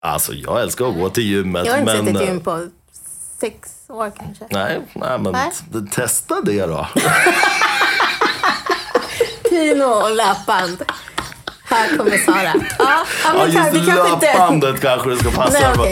Alltså jag älskar att gå till gymmet. Jag har inte men... sett ett gym på sex år kanske. Nej, nej men Nej. testa det då. Pino och löpband. Här kommer Sara. Ja, ja just löpbandet kanske det ska passa. Nej, på.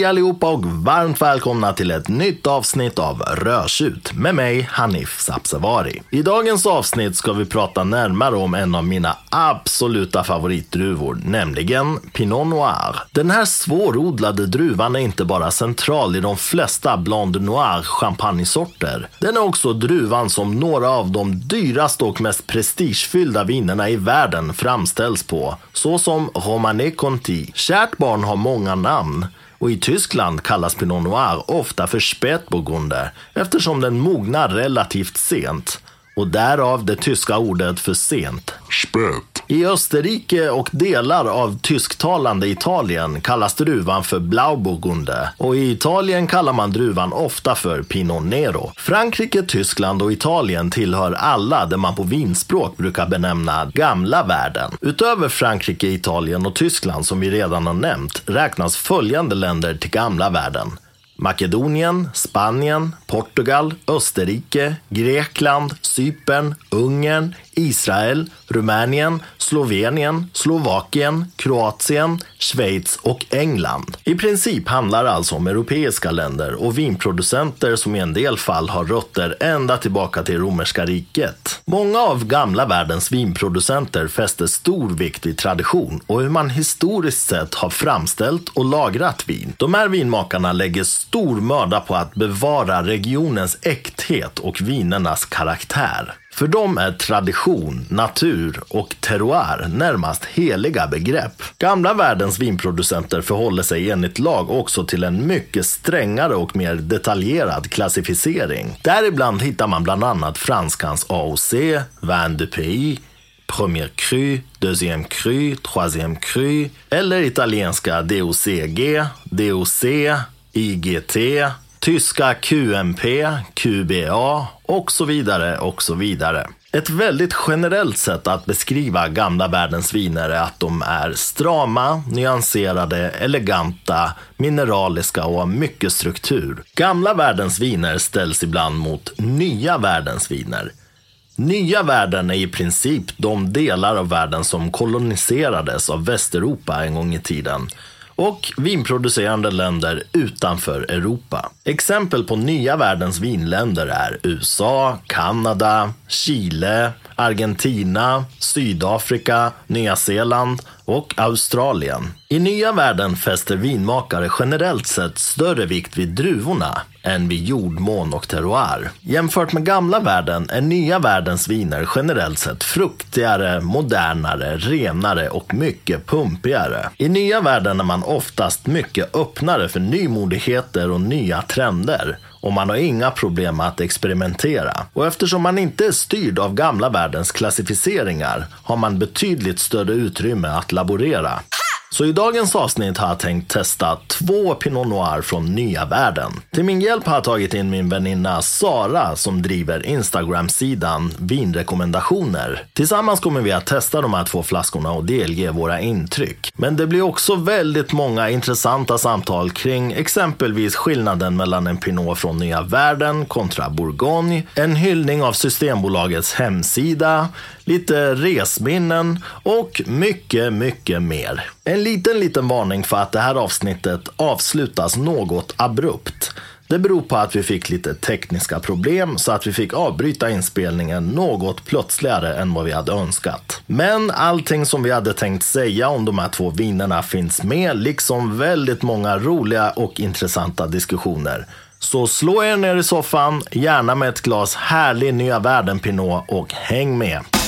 Hej allihopa och varmt välkomna till ett nytt avsnitt av Rörsut med mig Hanif Sabsevari. I dagens avsnitt ska vi prata närmare om en av mina absoluta favoritdruvor, nämligen Pinot Noir. Den här svårodlade druvan är inte bara central i de flesta Blanc Noir champagnesorter. Den är också druvan som några av de dyraste och mest prestigefyllda vinerna i världen framställs på, såsom Romanée Conti. Kärt barn har många namn. Och i Tyskland kallas Pinot Noir ofta för Spätburgunder eftersom den mognar relativt sent. Och därav det tyska ordet för sent. Spät. I Österrike och delar av tysktalande Italien kallas druvan för Blauburgunder och i Italien kallar man druvan ofta för Pinot Nero. Frankrike, Tyskland och Italien tillhör alla det man på vinspråk brukar benämna gamla världen. Utöver Frankrike, Italien och Tyskland som vi redan har nämnt räknas följande länder till gamla världen. Makedonien, Spanien, Portugal, Österrike, Grekland, Cypern, Ungern, Israel, Rumänien, Slovenien, Slovakien, Kroatien, Schweiz och England. I princip handlar det alltså om europeiska länder och vinproducenter som i en del fall har rötter ända tillbaka till romerska riket. Många av gamla världens vinproducenter fäster stor vikt vid tradition och hur man historiskt sett har framställt och lagrat vin. De här vinmakarna lägger stor möda på att bevara regionens äkthet och vinernas karaktär. För dem är tradition, natur och terroir närmast heliga begrepp. Gamla världens vinproducenter förhåller sig enligt lag också till en mycket strängare och mer detaljerad klassificering. Däribland hittar man bland annat franskans AOC, Vin de Pays, Premier Cru, Deuxième Cru, Troisième Cru eller italienska DOCG, DOC, IGT, tyska QMP, QBA och så vidare och så vidare. Ett väldigt generellt sätt att beskriva gamla världens viner är att de är strama, nyanserade, eleganta, mineraliska och har mycket struktur. Gamla världens viner ställs ibland mot nya världens viner. Nya världen är i princip de delar av världen som koloniserades av Västeuropa en gång i tiden och vinproducerande länder utanför Europa. Exempel på nya världens vinländer är USA, Kanada, Chile, Argentina, Sydafrika, Nya Zeeland och Australien. I nya världen fäster vinmakare generellt sett större vikt vid druvorna än vid jordmån och terroir. Jämfört med gamla världen är nya världens viner generellt sett fruktigare, modernare, renare och mycket pumpigare. I nya världen är man oftast mycket öppnare för nymodigheter och nya trender och man har inga problem att experimentera. Och eftersom man inte är styrd av gamla världens klassificeringar har man betydligt större utrymme att laborera. Så i dagens avsnitt har jag tänkt testa två Pinot Noir från nya världen. Till min hjälp har jag tagit in min väninna Sara som driver Instagram-sidan Vinrekommendationer. Tillsammans kommer vi att testa de här två flaskorna och delge våra intryck. Men det blir också väldigt många intressanta samtal kring exempelvis skillnaden mellan en Pinot från nya världen kontra Bourgogne, en hyllning av Systembolagets hemsida, lite resminnen och mycket, mycket mer. En liten, liten varning för att det här avsnittet avslutas något abrupt. Det beror på att vi fick lite tekniska problem så att vi fick avbryta inspelningen något plötsligare än vad vi hade önskat. Men allting som vi hade tänkt säga om de här två vinerna finns med, liksom väldigt många roliga och intressanta diskussioner. Så slå er ner i soffan, gärna med ett glas härlig Nya Världen Pinot och häng med.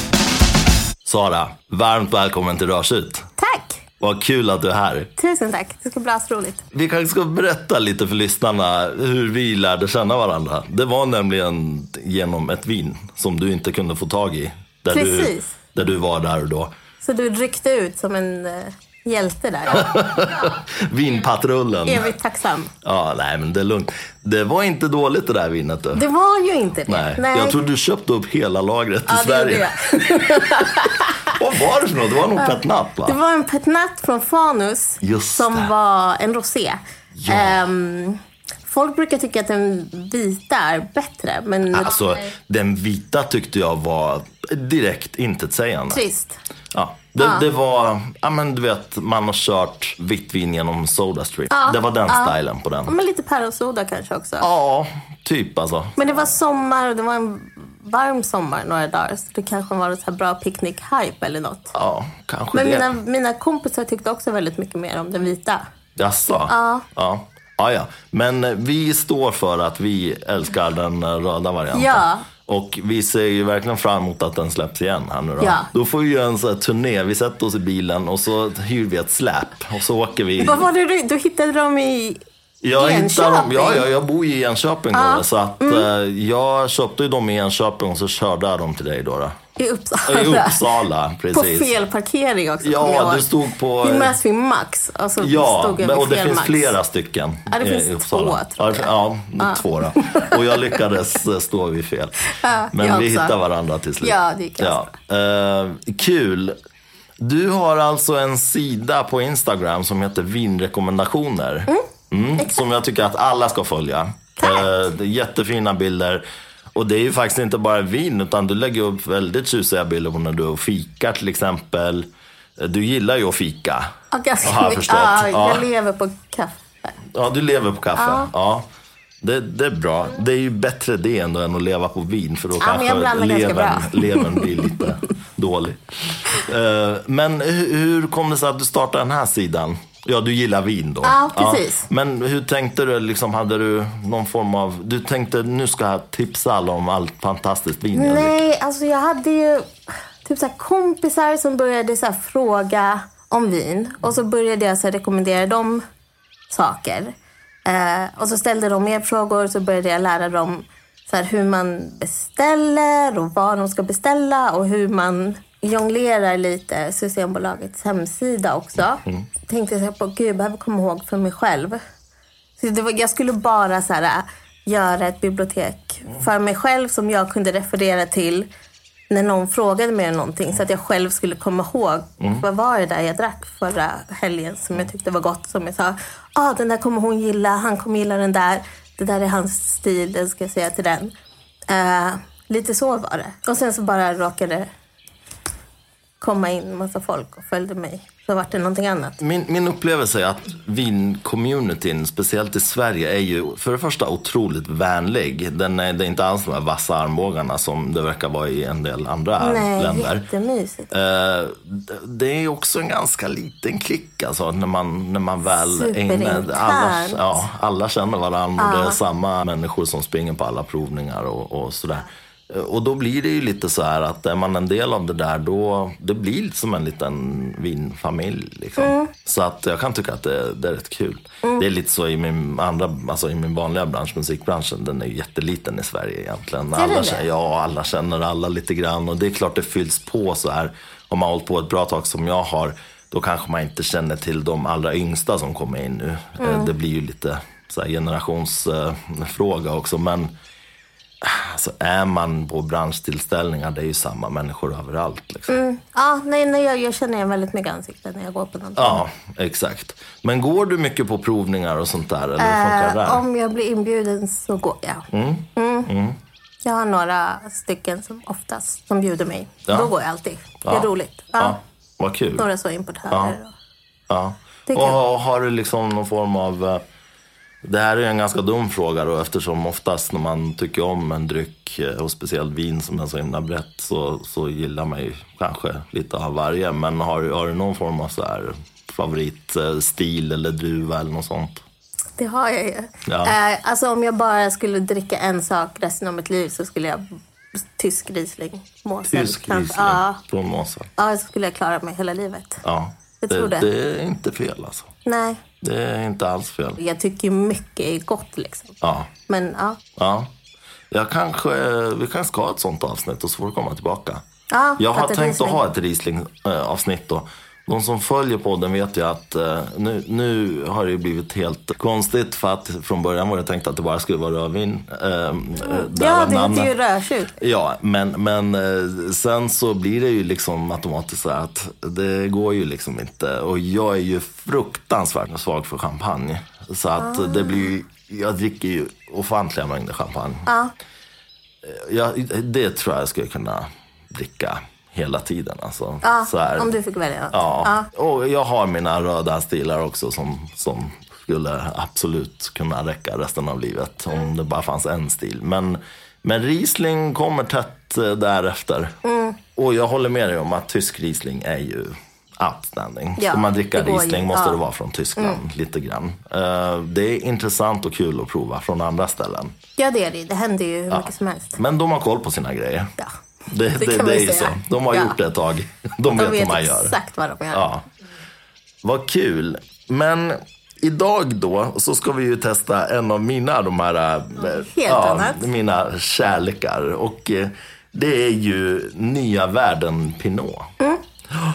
Sara, varmt välkommen till Rörsut. Tack! Vad kul att du är här. Tusen tack. Det ska bli roligt. Vi kanske ska berätta lite för lyssnarna hur vi lärde känna varandra. Det var nämligen genom ett vin som du inte kunde få tag i. Där Du, Precis. där du var där och då. Så du ryckte ut som en, eh, hjälte där. Vinpatrullen. Evigt tacksam. Ja, nej men det är lugnt. Det var inte dåligt det där vinet du. Det var ju inte det. Nej. Jag tror du köpte upp hela lagret i ja, det Sverige. Vad var det för något? Det var nog Petnat va? Det var en petnat från Fanus Just som det. var en rosé. Ja. Ehm, folk brukar tycka att den vita är bättre, men Alltså, den vita tyckte jag var direkt intetsägande. trist. Ja, det, det var, ja men du vet, man har kört vitt vin genom Sodastream. det var den stilen på den. Men lite päronsoda kanske också. Ja, typ alltså. Men det var sommar och det var en varm sommar några dagar. Så det kanske var så här bra picknick-hype eller något. Ja, kanske Men det. mina, mina kompisar tyckte också väldigt mycket mer om den vita. Jaså? Ja. ja. Ja, ja. Men eh, vi står för att vi älskar den eh, röda varianten. Ja. Och vi ser ju verkligen fram emot att den släpps igen här nu då. Ja. Då får vi göra en sån här turné. Vi sätter oss i bilen och så hyr vi ett släp. Och så åker vi. Vad var det du, du hittade dem i Jag hittar dem, Enköping? ja, ja, jag bor i Enköping då, så att Mm. eh, jag köpte ju dem i Enköping och så körde jag dem till dig då. då. i Uppsala? I Uppsala, På fel parkering också. Ja, du stod på- Vi möts vid Max. Och så Ja, stod jag men, vid och det finns Max. flera stycken Ja, det finns i Uppsala. två, tror jag. Ja, ja, två då. Och jag lyckades eh, stå vid fel. Men jag vi hittade varandra till slut. Ja, det gick ja. Eh, Kul. Du har alltså en sida på Instagram som heter vinrekommendationer. Mm, som jag tycker att alla ska följa. Eh, jättefina bilder. Och det är ju faktiskt inte bara vin, utan du lägger upp väldigt tjusiga bilder på när du och fikar till exempel. Eh, Du gillar ju att fika. Ja, ganska har jag förstått. Ja, Ja. jag lever på kaffe. Ja, du lever på kaffe. Ja. Det, det är bra. Det är ju bättre det ändå än att leva på vin. För då Ja, kanske levern, levern blir lite dålig. Eh, Men hur, hur kom det sig att du startade den här sidan? Ja, du gillar vin då. Ja, precis. Men hur tänkte du? Liksom, hade du någon form av... Du tänkte nu ska jag tipsa alla om allt fantastiskt vin. Nej, alltså jag hade ju typ så kompisar som började så fråga om vin. Och så började jag så rekommendera dem saker. Eh, och så ställde de mer frågor så började jag lära dem så hur man beställer och vad de ska beställa och hur man jonglerar lite Systembolagets hemsida också. Tänkte jag på, gud jag behöver komma ihåg för mig själv. Så det var, jag skulle bara så här, göra ett bibliotek för mig själv som jag kunde referera till när någon frågade mig om någonting. Så att jag själv skulle komma ihåg. Vad var det där jag drack förra helgen som jag tyckte var gott? Som jag sa, ah, den där kommer hon gilla, han kommer gilla den där. Det där är hans stil, den ska jag säga till den. Eh, lite så var det. Och sen så bara råkade komma in en massa folk och följde mig. Så vart det någonting annat. Min, min upplevelse är att vincommunityn, speciellt i Sverige, är ju för det första otroligt vänlig. Den är, det är inte alls de här vassa armbågarna som det verkar vara i en del andra Nej, länder. jättemysigt. Eh, det är också en ganska liten klick alltså, när man, när man väl är inne. Alla, ja, alla känner varandra och det är samma människor som springer på alla provningar och, och sådär. Eh, Och då blir det ju lite så här att är man en del av det där då, det blir som en liten vinfamilj. Liksom. Mm. Så att jag kan tycka att det, det är rätt kul. Det är lite så i min, andra, alltså i min vanliga bransch, musikbranschen, den är ju jätteliten i Sverige egentligen. Alla känner, ja, alla känner alla lite grann och det är klart det fylls på så här. Om man har hållit på ett bra tag som jag har, då kanske man inte känner till de allra yngsta som kommer in nu. Mm. Det blir ju lite så här generationsfråga också. Men alltså, är man på branschtillställningar, det är ju samma människor överallt. Liksom. Ja, nej, nej, jag, jag känner igen väldigt mycket ansikten när jag går på någonting. Ja, exakt. Men går du mycket på provningar och sånt där? Eller där? Eh, om jag blir inbjuden så går jag. Mm. Jag har några stycken som oftast som bjuder mig. Ja. Då går jag alltid. Det är Ja. roligt. Ja. Ja, vad kul. Några så importörer. Ja. och- Och har, har du liksom någon form av... Det här är ju en ganska dum fråga då eftersom oftast när man tycker om en dryck eh, och speciellt vin som är så himla brett så, så gillar man ju kanske lite av varje. Men har, du- har du någon form av så här favoritstil eller druva eller något sånt? Det har jag ju. Ja. Eh, alltså om jag bara skulle dricka en sak resten av mitt liv så skulle jag tysk Riesling. Mosel, Tysk. Riesling Ja, från Mosel. ja, så skulle jag klara mig hela livet. Ja. Jag det, tror det. det är inte fel alltså. Nej, Det är inte alls fel. jag tycker mycket är gott liksom. Ja. Men ja, Ja. Jag kanske, vi kanske ska ha ett sånt avsnitt och så får du komma tillbaka. Ja, jag har tänkt att ha ett Riesling-avsnitt då. De som följer podden vet ju att eh, nu, nu har det ju blivit helt konstigt för att från början var det tänkt att det bara skulle vara rödvin. Eh, eh, Ja, det heter ju rödtjut. Ja, men, men eh, sen så blir det ju liksom automatiskt så att det går ju liksom inte. Och jag är ju fruktansvärt svag för champagne. Så att det blir ju, jag dricker ju ofantliga mängder champagne. Ja. Jag, det tror jag jag skulle kunna dricka hela tiden. Alltså. Ja, så här. om du fick välja något. Ja. och jag har mina röda stilar också som, som skulle absolut kunna räcka resten av livet om det bara fanns en stil. Men, men Riesling kommer tätt eh, därefter. Mm. Och jag håller med dig om att tysk Riesling är ju outstanding. Ja, Ska man dricka går ju. Riesling måste Ja. det vara från Tyskland lite grann. Eh, det är intressant och kul att prova från andra ställen. Ja, det är det. Det händer ju hur mycket som helst. Men de har koll på sina grejer. Ja. Det, det, Det det, är ju så. De har Ja. gjort det ett tag. De, De vet, vet vad man gör. exakt vad de gör. Ja. Vad kul. Men idag då så ska vi ju testa en av mina de här Helt annat. mina kärlekar. Och eh, det är ju Nya Världen Pinot.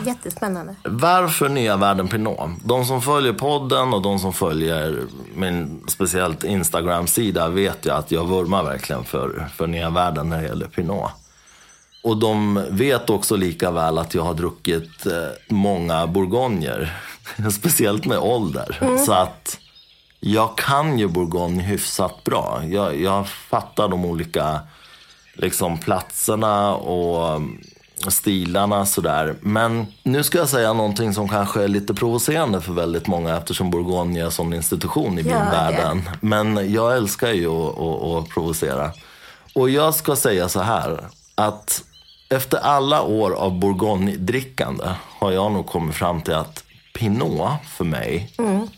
Jättespännande. Varför Nya Världen Pinot? De som följer podden och de som följer min speciellt Instagram-sida vet ju att jag vurmar verkligen för, för Nya Världen när det gäller Pinot. Och de vet också lika väl att jag har druckit eh, många bourgogner. Speciellt med ålder. Så att jag kan ju bourgogne hyfsat bra. Jag, jag fattar de olika liksom, platserna och mm, stilarna sådär. Men nu ska jag säga någonting som kanske är lite provocerande för väldigt många eftersom Bourgogne är sån institution i det. vinvärlden. Men jag älskar ju att, att, att provocera. Och jag ska säga så här att efter alla år av Bourgogne-drickande har jag nog kommit fram till att Pinot för mig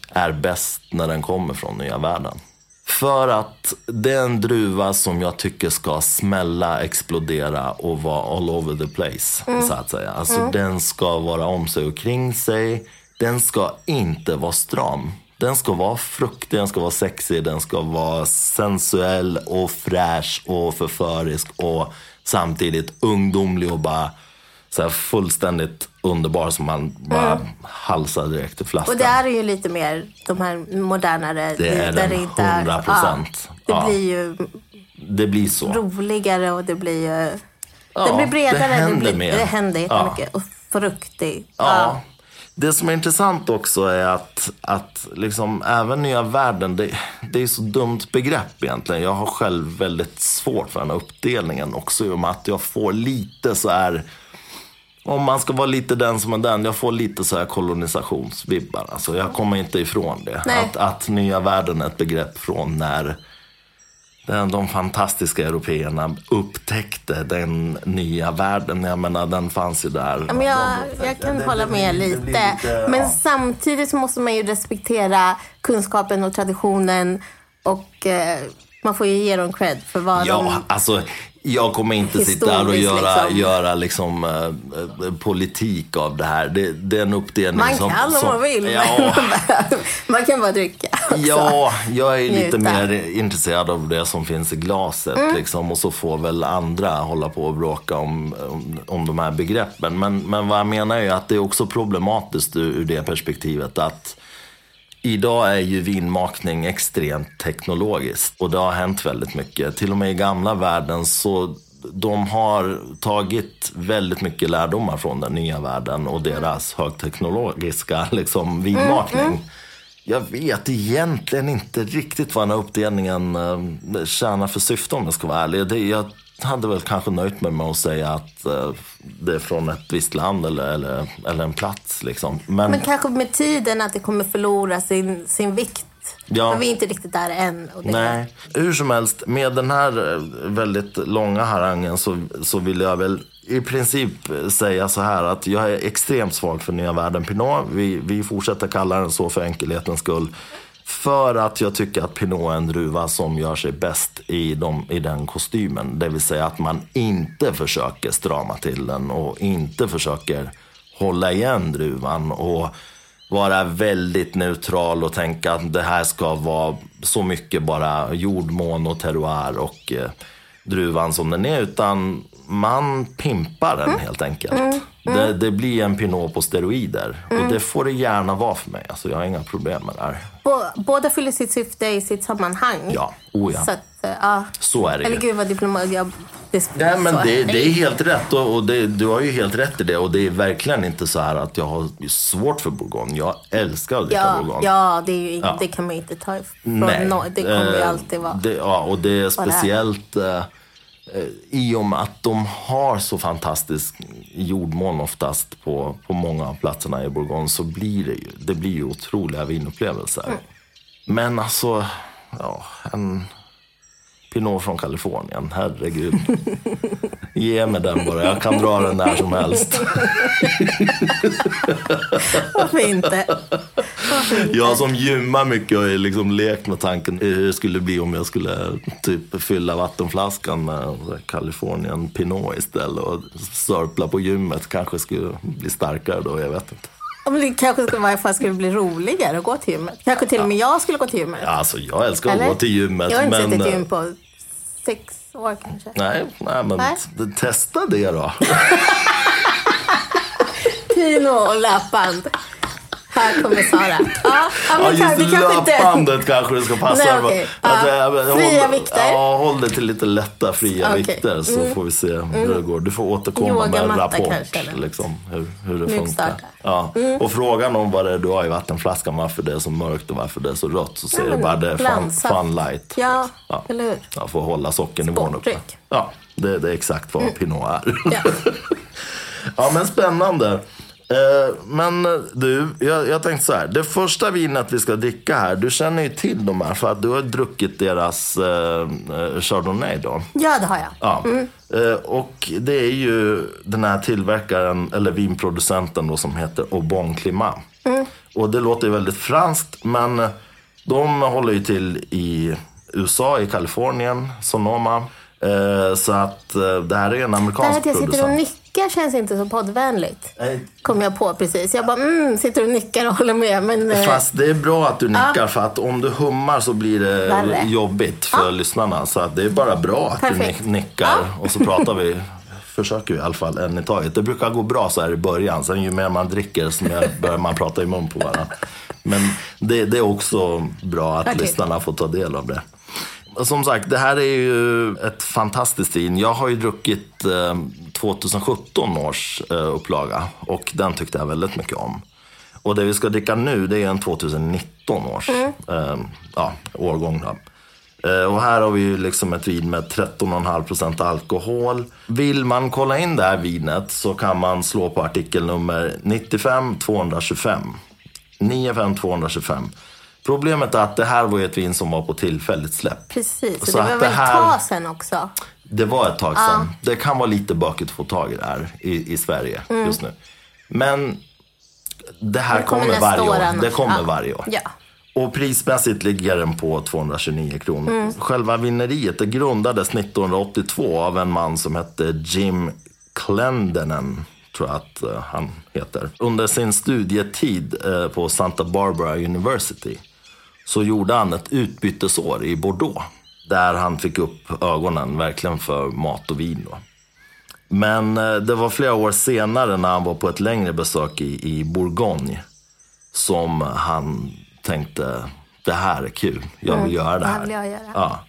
är bäst när den kommer från nya världen. För att det är en druva som jag tycker ska smälla, explodera och vara all over the place. Så att säga. Alltså den ska vara om sig och kring sig. Den ska inte vara stram. Den ska vara fruktig, den ska vara sexig, den ska vara sensuell och fräsch och förförisk och samtidigt ungdomlig och bara så här fullständigt underbar som man bara halsar direkt i flaskan. Och det är ju lite mer de här modernare. Det är där den, inte är- 100%. Ja, det Ja. blir ju Det blir så. roligare och det blir ju... Ja, det blir bredare. det händer blir, mer. Det händer Ja. jättemycket. Och fruktig. Ja. Det som är intressant också är att, att liksom, även nya världen, det, det är så dumt begrepp egentligen. Jag har själv väldigt svårt för den här uppdelningen också i och med att jag får lite så här, om man ska vara lite den som är den, jag får lite så här kolonisationsvibbar. Alltså jag kommer inte ifrån det. Nej. Att, att nya världen är ett begrepp från när de fantastiska européerna upptäckte den nya världen. Jag menar, den fanns ju där. Men jag, jag kan det- hålla med det lite. lite, Men ja. samtidigt så måste man ju respektera kunskapen och traditionen. Och eh, man får ju ge dem cred för vad Ja, de... alltså jag kommer inte sitta här och göra, liksom. göra liksom, eh, eh, politik av det här. Det, det är en uppdelning Man som... kan om man vill. Ja, man kan bara dricka också. ja, jag är lite Njuta. mer intresserad av det som finns i glaset. Mm. Liksom, och så får väl andra hålla på och bråka om, om, om de här begreppen. Men, men vad jag menar är att det är också problematiskt ur, ur det perspektivet att Idag är ju vinmakning extremt teknologiskt och det har hänt väldigt mycket. Till och med i gamla världen så de har tagit väldigt mycket lärdomar från den nya världen och deras högteknologiska liksom, vinmakning. Jag vet egentligen inte riktigt vad den här uppdelningen eh, tjänar för syfte om jag ska vara ärlig. Det, jag hade väl kanske nöjt mig med att säga att eh, det är från ett visst land eller, eller, eller en plats. Liksom. Men, Men kanske med tiden att det kommer förlora sin, sin vikt. Ja. Men vi är inte riktigt där än. Och det, Nej, hur som helst. Med den här eh, väldigt långa harangen så, så vill jag väl i princip säga så här att jag är extremt svag för Nya Världen Pinot. Vi, vi fortsätter kalla den så för enkelhetens skull. För att jag tycker att Pinot är en druva som gör sig bäst i, de, i den kostymen. Det vill säga att man inte försöker strama till den och inte försöker hålla igen druvan. Och vara väldigt neutral och tänka att det här ska vara så mycket bara jordmån och terroir och eh, druvan som den är utan man pimpar den helt enkelt. Det, det blir en pinot på steroider. Och det får det gärna vara för mig. Alltså, jag har inga problem med det här. Bå- Båda fyller sitt syfte i sitt sammanhang. Ja, oh ja. Så att, eh, ja. Så är det Eller ju. gud vad diplomat jag... Det, Nej, men det, det är helt rätt och, och det, du har ju helt rätt i det. Och det är verkligen inte så här att jag har svårt för bourgogne. Jag älskar att dricka Ja, bourgogne. ja, det, ju, Ja. det kan man inte ta ifrån Nej. någon. Det kommer ju Eh, alltid vara. Det, ja, och det är speciellt eh, eh, i och med att de har så fantastisk jordmån oftast på, på många av platserna i Bourgogne så blir det ju, det blir ju otroliga vinupplevelser. Mm. Men alltså, ja, en Pinot från Kalifornien, herregud. Ge mig den bara, jag kan dra den när som helst. Varför inte? Varför inte? Jag som gymmar mycket har liksom lekt med tanken hur det skulle bli om jag skulle typ fylla vattenflaskan med Kalifornien Pinot istället och sörpla på gymmet. Kanske skulle bli starkare då, jag vet inte. Om det kanske skulle, i varje fall skulle bli roligare att gå till gymmet. Kanske till och med jag skulle gå till gymmet. Alltså jag älskar Eller? att gå till gymmet. Jag har inte men, suttit i eh, gym på sex år kanske. Nej, nej men Nej. testa det då. Pino och löpband. Här kommer Sara. Ja, ja, Ja, just kanske inte... löpbandet kanske det ska passa. Nej, okej. Att, Ja. äh, Fria håll, vikter. Ja, håll det till lite lätta fria Okej. vikter så får vi se hur det går. Du får återkomma med en rapport. kanske? Liksom, hur, hur det funkar. Ja. Och frågan om vad det är du har i vattenflaskan, varför det är så mörkt och varför det är så rött, så säger du men bara det är fun, fun light. Ja, Ja. eller hur? Ja, att hålla sockernivån uppe. Ja, det, det är exakt vad Pinot är. Ja. Ja, men spännande. Eh, men eh, du, jag, jag tänkte så här. Det första vinet vi ska dricka här, du känner ju till de här för att du har druckit deras eh, eh, Chardonnay då. ja, det har jag. Ja. Eh, och det är ju den här tillverkaren, eller vinproducenten då, som heter Aubon Climat. Och det låter ju väldigt franskt, men de håller ju till i USA, i Kalifornien, Sonoma. Eh, så att det här är en Det här amerikansk att jag sitter och nickar känns inte så poddvänligt. Nej, Kom jag på precis. Jag bara, mm, sitter och nickar och håller med. Men, eh, Fast det är bra att du nickar för att om du hummar så blir det Värre. jobbigt för lyssnarna. Så att det är bara bra att Perfekt. du nick- nickar och så pratar vi. Försöker vi i alla fall en i taget. Det brukar gå bra så här i början. Sen ju mer man dricker desto mer börjar man prata i mun på varandra. Men det, det är också bra att Okej. lyssnarna får ta del av det. Som sagt, det här är ju ett fantastiskt vin. Jag har ju druckit eh, 2017 års eh, upplaga och den tyckte jag väldigt mycket om. Och det vi ska dricka nu det är en 2019 års eh, ja, årgång. Då. Eh, och här har vi ju liksom ett vin med 13,5% alkohol. Vill man kolla in det här vinet så kan man slå på artikelnummer 95 225. 95 225. Problemet är att det här var ju ett vin som var på tillfälligt släpp. precis, och Så det var väl ett här- tag sen också. Det var ett tag sedan. Det kan vara lite bökigt att få tag i det här i, i Sverige just nu. Men det här Mm. Det kommer kommer, varje år år. Det kommer Ja. varje år. Ja. Och prismässigt ligger den på 229 kronor. Mm. Själva vinneriet det grundades 1982 av en man som hette Jim Clendenin, tror jag att eh, han heter. Under sin studietid eh, på Santa Barbara University så gjorde han ett utbytesår i Bordeaux. Där han fick upp ögonen verkligen för mat och vin. Då. Men eh, det var flera år senare när han var på ett längre besök i, i Bourgogne som han tänkte, det här är kul, jag vill göra det det här här. jag göra. Ja.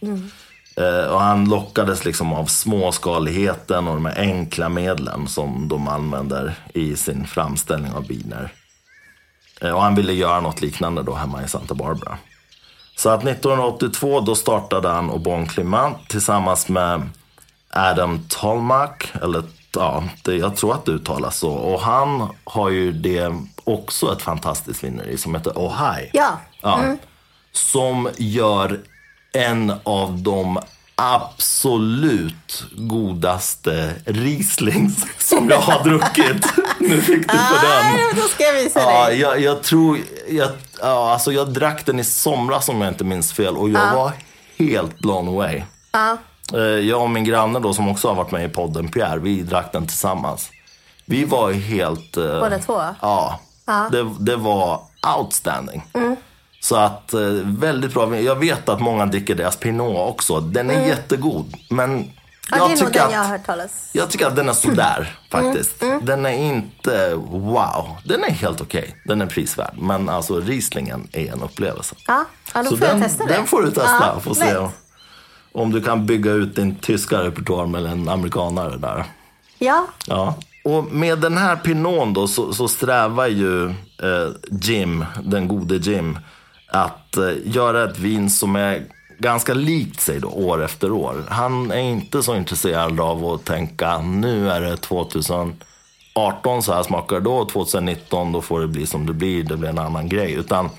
Eh, och han lockades liksom av småskaligheten och de här enkla medlen som de använder i sin framställning av viner. Eh, och han ville göra något liknande då hemma i Santa Barbara. Så att 1982 då startade han Aubon Climat tillsammans med Adam Tolmak, eller ja, det, jag tror att det uttalas så. Och han har ju det också ett fantastiskt vinneri som heter Ohio. Ja. Ja. Som gör en av de absolut godaste Rieslings som jag har druckit. nu fick du på den. Då ska jag visa Ja, dig. jag, jag tror, jag, ja, alltså jag drack den i somras om jag inte minns fel och jag var helt blown away. Ja. Eh, Jag och min granne då som också har varit med i podden, Pierre, vi drack den tillsammans. Vi var helt... eh, Båda två? Ja. Det, det var outstanding. Mm. Så att eh, väldigt bra. Jag vet att många dricker deras Pinot också. Den är Mm. jättegod. Men Ja, Jag det är nog tycker den att- jag har hört talas Jag tycker att den är sådär faktiskt. Mm, Den är inte wow. Den är helt okej. Den är prisvärd. Men alltså Rieslingen är en upplevelse. Ja, ja då Så får den, jag testa det. den får du testa. Ja, Får se om du kan bygga ut din tyska repertoar med en amerikanare där. Ja, Ja. Och med den här Pinon då så, så strävar ju eh, Jim, den gode Jim, att eh, göra ett vin som är ganska likt sig då år efter år. Han är inte så intresserad av att tänka nu är det 2018 så här smakar det då, 2019 då får det bli som det blir, det blir en annan grej. Utan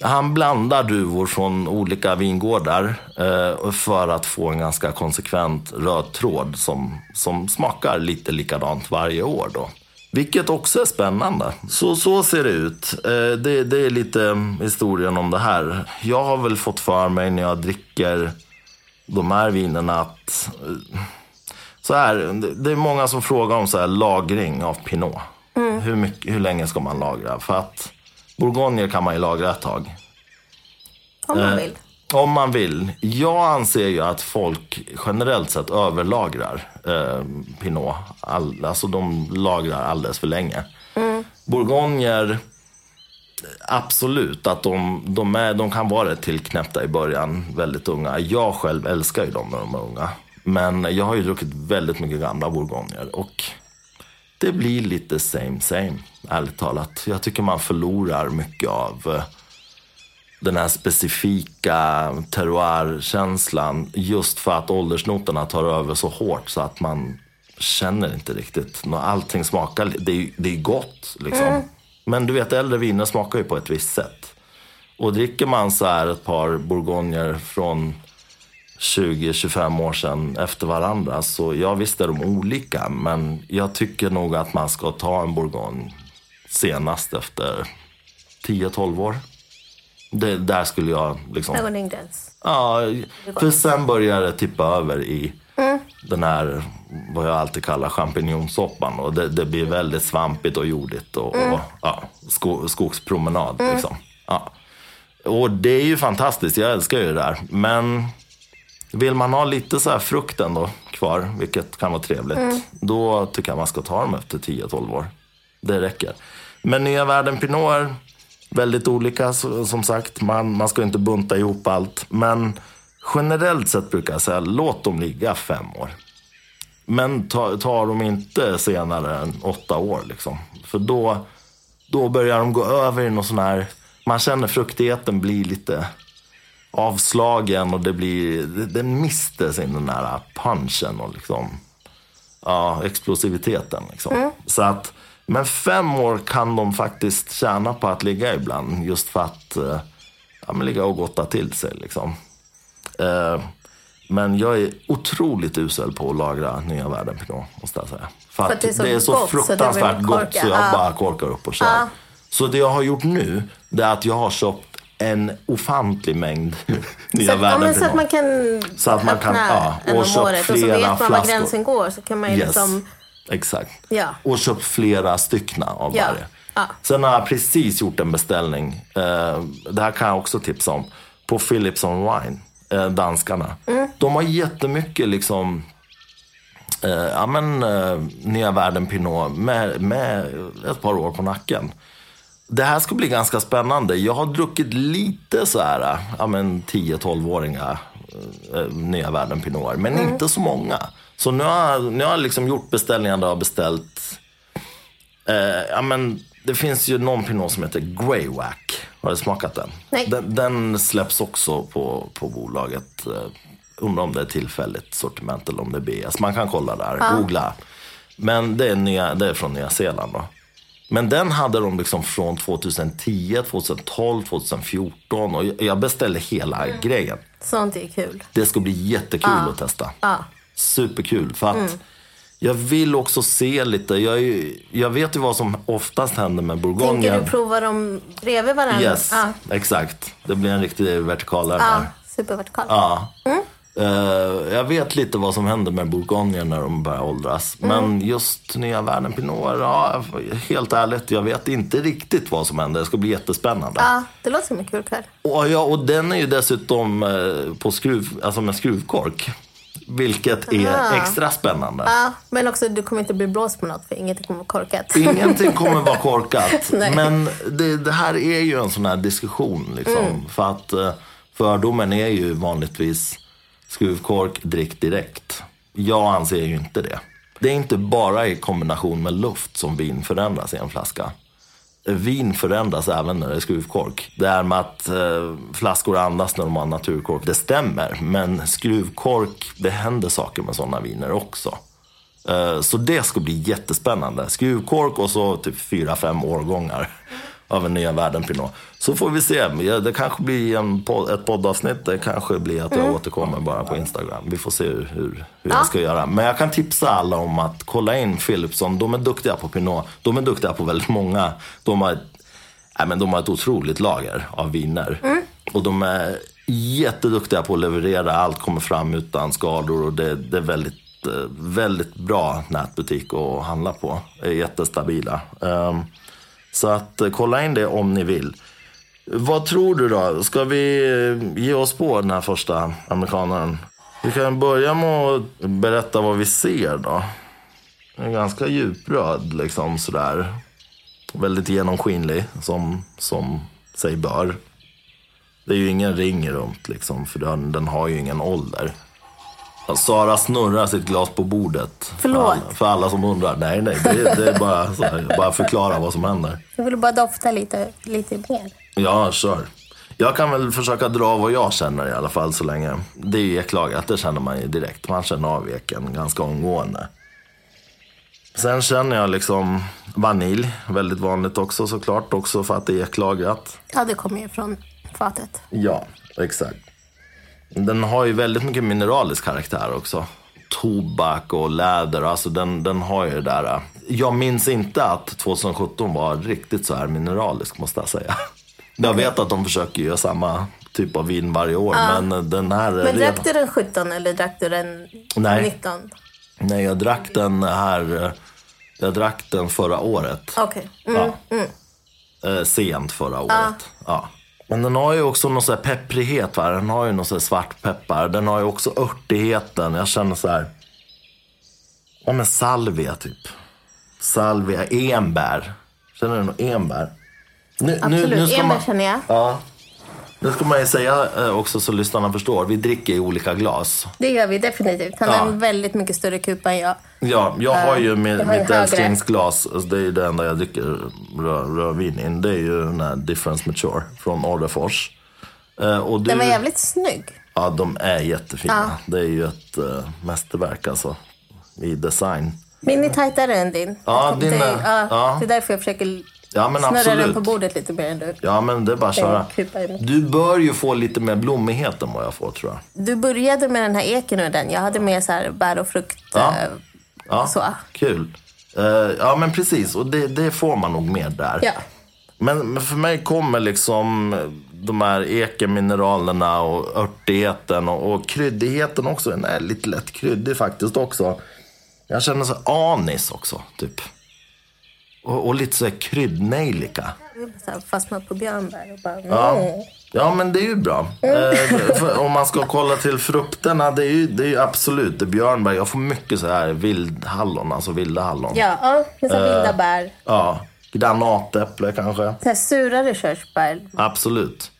han blandar duvor från olika vingårdar eh, för att få en ganska konsekvent röd tråd som, som smakar lite likadant varje år. Då. Vilket också är spännande. Så, så ser det ut. Eh, det, det är lite historien om det här. Jag har väl fått för mig när jag dricker de här vinerna att... eh, Så här, det- är många som frågar om så här lagring av Pinot. Hur, mycket, hur länge ska man lagra? För att Bourgogner kan man ju lagra ett tag. om man Eh, vill. Om man vill. Jag anser ju att folk generellt sett överlagrar eh, Pinot. All, alltså de lagrar alldeles för länge. Bourgogner, absolut att de, de, är, de kan vara rätt tillknäppta i början, väldigt unga. Jag själv älskar ju dem när de är unga. Men jag har ju druckit väldigt mycket gamla bourgogner. Och det blir lite same same, ärligt talat. Jag tycker man förlorar mycket av eh, den här specifika terroirkänslan just för att åldersnoterna tar över så hårt så att man känner inte riktigt. Allting smakar, det är, det är gott liksom. Men du vet, äldre viner smakar ju på ett visst sätt. Och dricker man så här ett par bourgogner från 20-25 år sedan efter varandra så ja, visst är de olika. Men jag tycker nog att man ska ta en bourgogne senast efter 10-12 år. Det, där skulle jag liksom... Ja, för sen börjar det tippa över i den här, vad jag alltid kallar champinjonsoppan. Och det, det blir väldigt svampigt och jordigt och, och ja, sko, skogspromenad. Liksom. Ja. Och det är ju fantastiskt, jag älskar ju det där. Men vill man ha lite så här frukt ändå kvar, vilket kan vara trevligt, då tycker jag man ska ta dem efter 10-12 år. Det räcker. Men nya världen Pinot väldigt olika som sagt. Man, man ska inte bunta ihop allt. Men generellt sett brukar jag säga låt dem ligga fem år. Men ta, tar de inte senare än åtta år liksom. För då, då börjar de gå över i någon sån här, man känner fruktigheten blir lite avslagen och det blir, den mister sin den där punchen och liksom, ja, explosiviteten. Liksom. Så att, men fem år kan de faktiskt tjäna på att ligga ibland. Just för att eh, ja, men ligga och gotta till sig. Liksom. Eh, men jag är otroligt usel på att lagra nya världen Pinot, måste jag säga. För, att det är så, gott så det fruktansvärt vill gott så jag Ja. bara korkar upp och kör. Ja. Så det jag har gjort nu, det är att jag har köpt en ofantlig mängd nya Så, att, ja, så att man kan Så att man kan- öppna ja, en om året och så vet man var gränsen går. Så kan man ju Yes. liksom... Exakt. Ja. Och köpt flera styckna av Ja. varje. Ja. Sen har jag precis gjort en beställning. Eh, det här kan jag också tipsa om. På Philips on Wine, eh, danskarna. Mm. De har jättemycket liksom eh, ja, men, eh, nya världen Pinot med, med ett par år på nacken. Det här ska bli ganska spännande. Jag har druckit lite så här, ja men 10-12-åringar eh, nya världen Pinoter, men Mm. inte så många. Så nu har, nu har jag liksom gjort beställningar där jag har beställt, eh, ja men det finns ju någon Pinot som heter Greywack. Har du smakat den? Nej. Den, den släpps också på, på bolaget. Eh, undrar om det är tillfälligt sortiment eller om det är BS. Man kan kolla där, googla. Men det är, nya, det är från Nya Zeeland då. Men den hade de liksom från 2010, 2012, 2014 och jag- beställde hela grejen. Sånt är kul. Det ska bli jättekul att testa. Ja. Superkul. För att jag vill också se lite. Jag, ju, jag vet ju vad som oftast händer med Tänker bourgogne. du prova dem bredvid varandra? Yes, Ja, exakt. Det blir en riktig vertikalare ja där. supervertikal. Ja. Eh, jag vet lite vad som händer med bourgogne när de börjar åldras. Men just nya världen Pinot, ja, helt ärligt, jag vet inte riktigt vad som händer. Det ska bli jättespännande. Ja, det låter som en kul kväll. Och, ja, och den är ju dessutom eh, på skruv, alltså med skruvkork. Vilket är Aha. extra spännande. Ja, men också du kommer inte bli blåst på något för ingenting kommer vara korkat. Ingenting kommer vara korkat. Men det, det här är ju en sån här diskussion. Liksom, Mm. För att eh, fördomen är ju vanligtvis skruvkork, drick direkt. Jag anser ju inte det. Det är inte bara i kombination med luft som vin förändras i en flaska. Vin förändras även när det är skruvkork. Det här med att eh, flaskor andas när de har naturkork, det stämmer. Men skruvkork, det händer saker med sådana viner också. Eh, Så det ska bli jättespännande. Skruvkork och så typ fyra, fem årgångar av en nya världen Pinot. Så får vi se. Ja, Det kanske blir en podd, ett poddavsnitt. Det kanske blir att jag återkommer bara på Instagram. Vi får se hur, hur, hur jag ska göra. Men jag kan tipsa alla om att kolla in Philipson. De är duktiga på Pinot. De är duktiga på väldigt många. De har, nej, men de har ett otroligt lager av viner. Och de är jätteduktiga på att leverera. Allt kommer fram utan skador. Och det, det är väldigt eh, väldigt bra nätbutik att handla på. Är jättestabila. Ehm, så att eh, kolla in det om ni vill. Vad tror du då? Ska vi eh, ge oss på den här första amerikanaren? Vi kan börja med att berätta vad vi ser då. Den är ganska djupröd liksom sådär. Väldigt genomskinlig som, som sig bör. Det är ju ingen ring runt liksom för den, den har ju ingen ålder. Sara snurrar sitt glas på bordet. Förlåt. För alla, för alla som undrar. Nej, nej. Det, det är bara, här, bara förklara vad som händer. Jag vill bara dofta lite, lite mer. Ja, kör. Jag kan väl försöka dra vad jag känner i alla fall så länge. Det är ju eklagat, det känner man ju direkt. Man känner av eken ganska omgående. Sen känner jag liksom vanilj, väldigt vanligt också såklart. Också för att det är eklagrat. Ja, det kommer ju från fatet. Ja, exakt. Den har ju väldigt mycket mineralisk karaktär också. Tobak och läder, alltså den, den har ju det där. Jag minns inte att 2017 var riktigt så här mineralisk måste jag säga. Jag vet att de försöker göra samma typ av vin varje år, men den här... är Men drack du den 17 eller drack du den Nej. 19? Nej, jag drack den här... Jag drack den förra året. Okej. Mm. Ja. Eh, sent förra året. Ja. Men den har ju också någon sån här pepprighet. Va? Den har ju någon sån här svartpeppar. Den har ju också örtigheten. Jag känner så här... Ja men salvia typ. Salvia, enbär. Känner du något enbär? Nu, Absolut. Enbär känner jag. Ja. Nu ska man ju säga eh, också så lyssnarna förstår. Vi dricker i olika glas. Det gör vi definitivt. Han Ja. har en väldigt mycket större kupa än jag. Ja, jag har ju med, jag har mitt älsklingsglas. Alltså det är det enda jag dricker rö, rödvin in. Det är ju den här Difference Mature från Orrefors. Eh, och du, Den var jävligt snygg. Ja, de är jättefina. Ja. Det är ju ett uh, mästerverk alltså. I design. Min är tajtare än din. Ja, Jag din tänkte- är- ja, ja. Det är därför jag försöker Ja, men snurra den absolut. på bordet lite mer än du. Ja, men det är bara att köra. Du bör ju få lite mer blommighet än vad jag får tror jag. Du började med den här eken och den. Jag hade mer så här bär och frukt. Ja. eh, Ja, Så. kul. Eh, ja, men precis. Och det, det får man nog mer där. Ja. Men, men för mig kommer liksom de här ekemineralerna och örtigheten och, och kryddigheten också. Den är lite lätt kryddig faktiskt också. Jag känner så anis också, typ. Och, och lite så här kryddnejlika. Fastnat på björnbär och bara... Ja. Ja, men det är ju bra. Eh, om man ska kolla till frukterna, det är ju, det är ju absolut det är björnbär. Jag får mycket så här vildhallon, alltså vilda hallon. Ja, ja med så Eh. vilda bär. Ja, granatäpple kanske. Så här surare körsbär. Absolut.